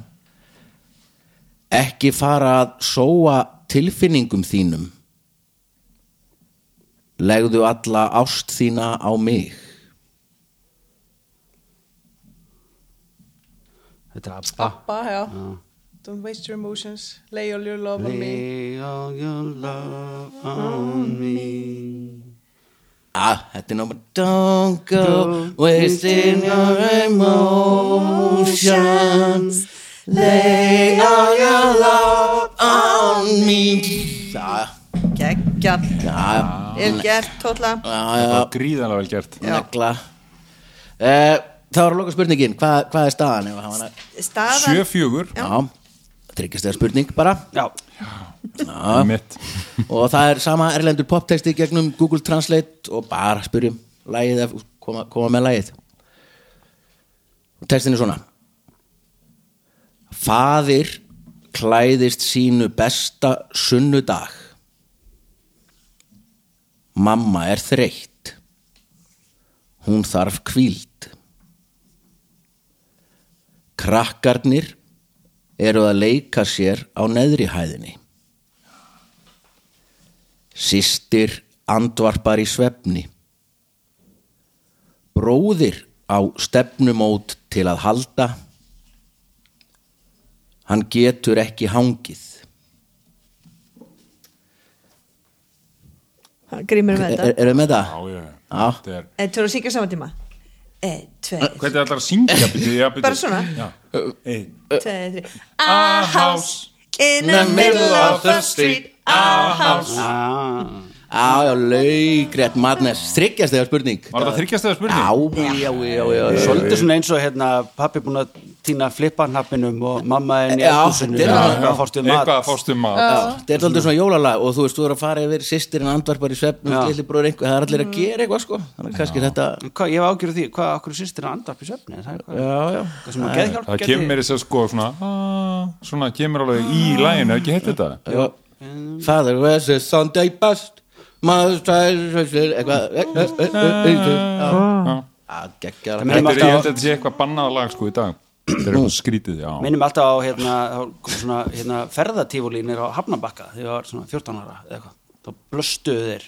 Speaker 2: ekki fara að sóa tilfinningum þínum. Legðu alla ást þína á mig.
Speaker 5: Þetta er Abba.
Speaker 3: Abba, já. Don't waste your emotions. Lay all your love on me.
Speaker 5: Lay all your love on me
Speaker 2: Ah, þetta er náttúrulega Don't go wasting your emotions. Lay all your love on me. Já,
Speaker 6: Geggjall,
Speaker 2: já,
Speaker 6: er gert tótla
Speaker 2: já,
Speaker 4: það var gríðanlega vel gert.
Speaker 2: Negla. Uh, Það var að loka spurningin, hvað, hvað er staðan?
Speaker 6: Staðan,
Speaker 4: sjö fjögur.
Speaker 2: Já, þryggjast eða spurning bara.
Speaker 5: Já,
Speaker 4: mitt
Speaker 2: og það er sama erlendur poptexti gegnum Google Translate og bara spyrjum lagið, ef- koma, koma með lagið. Og textin er svona. Faðir klæðist sínu besta sunnudag. Mamma er þreytt. Hún þarf kvíld Krakkarnir eru að leika sér á neðri hæðinni Sistir andvarpar í svefni. Bróðir á stefnumót til að halda. Hann getur ekki hangið.
Speaker 6: grímur með
Speaker 2: Er,
Speaker 6: þetta
Speaker 2: eru með það?
Speaker 4: já, já, þetta er
Speaker 6: Eða tveir að syngja saman tíma Eða, tveir,
Speaker 4: hvernig ætlar að syngja já.
Speaker 6: Bara svona?
Speaker 4: já. Ein.
Speaker 6: tveir, þrjir A house in the middle of the street A house
Speaker 5: ah,
Speaker 2: Já, já, laugrétt madness. Þryggjast þegar spurning.
Speaker 4: var það þryggjastega spurning?
Speaker 2: Já, já, já, já.
Speaker 5: Svolítið svona eins og hérna pappi búin að týna flippanhappinum og mamma
Speaker 2: þetta er-
Speaker 5: eitthvað að við mat.
Speaker 4: Eitthvað að fást mat.
Speaker 2: Þetta er alltaf svona jólalag og þú veist, þú er að fara yfir sýstirinn andvarpar í svefn
Speaker 5: Já.
Speaker 2: og lilli bróður einhver, það er allir að gera eitthvað sko. Þannig að kannski þetta,
Speaker 5: Hvað, ég hef ágjörð því, hvað okkur sýstir að anda upp í svefni? Það eitthvað,
Speaker 2: já, já.
Speaker 5: eitthvað sem að geðhjálp
Speaker 4: það kemur mér þess að sko svona ah, svona kemur alveg í læginu, ekki heitt þetta.
Speaker 2: Father was a Sunday best Mother's child eitthvað geggjar
Speaker 5: Það minnir
Speaker 4: Þetta er, ég að eitthvað bannað lag sko í dag Þetta er eitthvað skrítið, já.
Speaker 5: Minnum alltaf á hérna, svona, hérna ferðatífulínir á Hafnabakka þegar ég var svona 14 ára eða eitthvað. Þá blöstuðu þeir.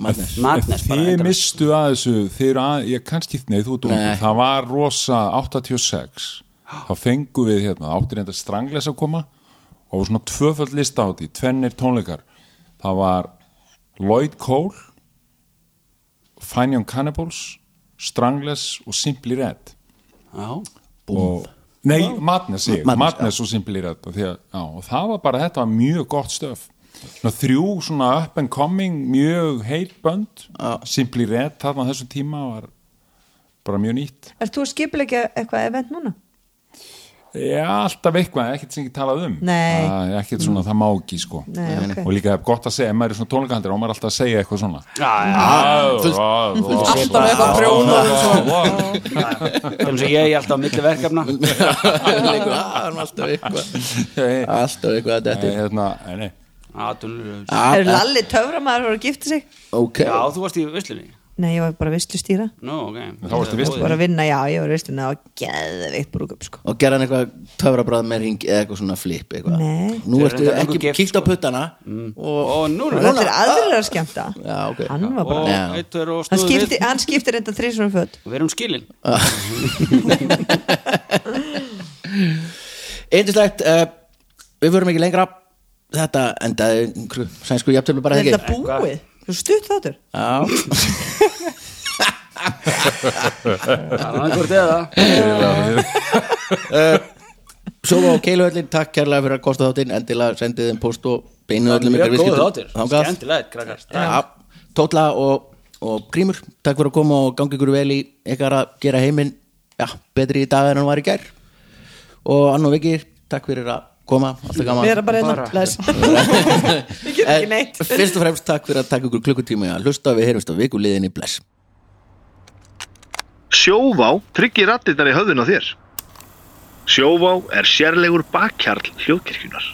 Speaker 2: Madness.
Speaker 5: madness bara
Speaker 4: Þið mistu að þessu Þið eru að, ég kannski, nei þú Það var rosa 86 Þá fengu við hérna Áttir enda strangles að koma. Og var svona tvöföld lista á því Tvennir tónleikar. Það var Lloyd Cole Fine Young Cannibals Strangles og Simply Red.
Speaker 5: Já,
Speaker 4: og, Nei, Madness, ég,
Speaker 2: Madness,
Speaker 4: Madness, og Red og, því að, já, og það var bara, þetta var mjög gott stöf. Svona, þrjú svona up and coming mjög heit bönd. Simply Red, þarna þessum tíma var bara mjög nýtt.
Speaker 6: Er þú að skipilegja eitthvað event núna?
Speaker 4: Já, alltaf eitthvað, ekkert sem ekki talað um.
Speaker 6: Nei.
Speaker 4: Er ekkert svona, það má ekki sko.
Speaker 6: Nei, ok.
Speaker 4: Og líka gott að segja, ef maður er svona tónleikahandir og maður er alltaf að segja eitthvað svona.
Speaker 3: Alltaf eitthvað prjóna
Speaker 5: þannig að ég er alltaf á milli verkefna. [laughs]
Speaker 2: Ah, alltaf eitthvað. Alltaf eitthvað að
Speaker 4: Nei,
Speaker 2: þetta.
Speaker 6: Er Lalli töframæður að gifta sig?
Speaker 5: Já, þú varst í visslunni
Speaker 6: Nei, ég var bara visslustýra
Speaker 5: Nú, ok.
Speaker 4: Þá varstu veislu.
Speaker 6: Bara að vinna, já, ég var vissluna og geðveikt brúkup, sko.
Speaker 2: Og gera hann eitthvað töfrabræð með ring eða eitthvað svona flip eitthvað?
Speaker 6: Nei.
Speaker 2: nú
Speaker 5: Þeir
Speaker 2: ertu ekki
Speaker 5: gift,
Speaker 2: kíkt á
Speaker 5: sko.
Speaker 2: puttana og
Speaker 5: Og nú
Speaker 6: Og
Speaker 5: er
Speaker 6: allir aðrir að skemmta.
Speaker 2: Já, ok.
Speaker 6: Hann var bara
Speaker 5: Og
Speaker 2: Já.
Speaker 5: eitt er og
Speaker 6: Hann skipti,
Speaker 5: við.
Speaker 6: hann skipti reynda þrísunum föt.
Speaker 5: Við erum skilin. [laughs]
Speaker 2: Eindislegt, uh, við förum ekki lengra. Þetta endaði sænsku jafntöflu bara
Speaker 6: Er þetta búið? Þú stutt þáttur?
Speaker 2: Já,
Speaker 5: Það er hvort eða.
Speaker 2: Svo á Keiluhöllin, takk kærlega fyrir að kosta þáttinn. Endilega sendið þeim post og beinu öllum
Speaker 5: góð
Speaker 2: viðskiptum.
Speaker 5: Skemmtilegt, krakkar.
Speaker 2: Já, Tótla og, og Grímur Takk fyrir að koma og gangi ykkur vel í ykkar að gera heiminn já, betri í dag en hann var í gær. Og Ann og Viki, takk fyrir að koma, alltaf gaman
Speaker 6: Við erum bara einna
Speaker 7: Bara.
Speaker 6: bless Ég [laughs] get ekki neitt
Speaker 2: Fyrst og fremst takk fyrir að taka ykkur klukkutíma í að hlusta við heyrumst á vikuliðinni bless
Speaker 5: Sjóvá tryggir rattirnar í höfðun á þér. Sjóvá er sérlegur bakkjarl hljóðkirkjunar.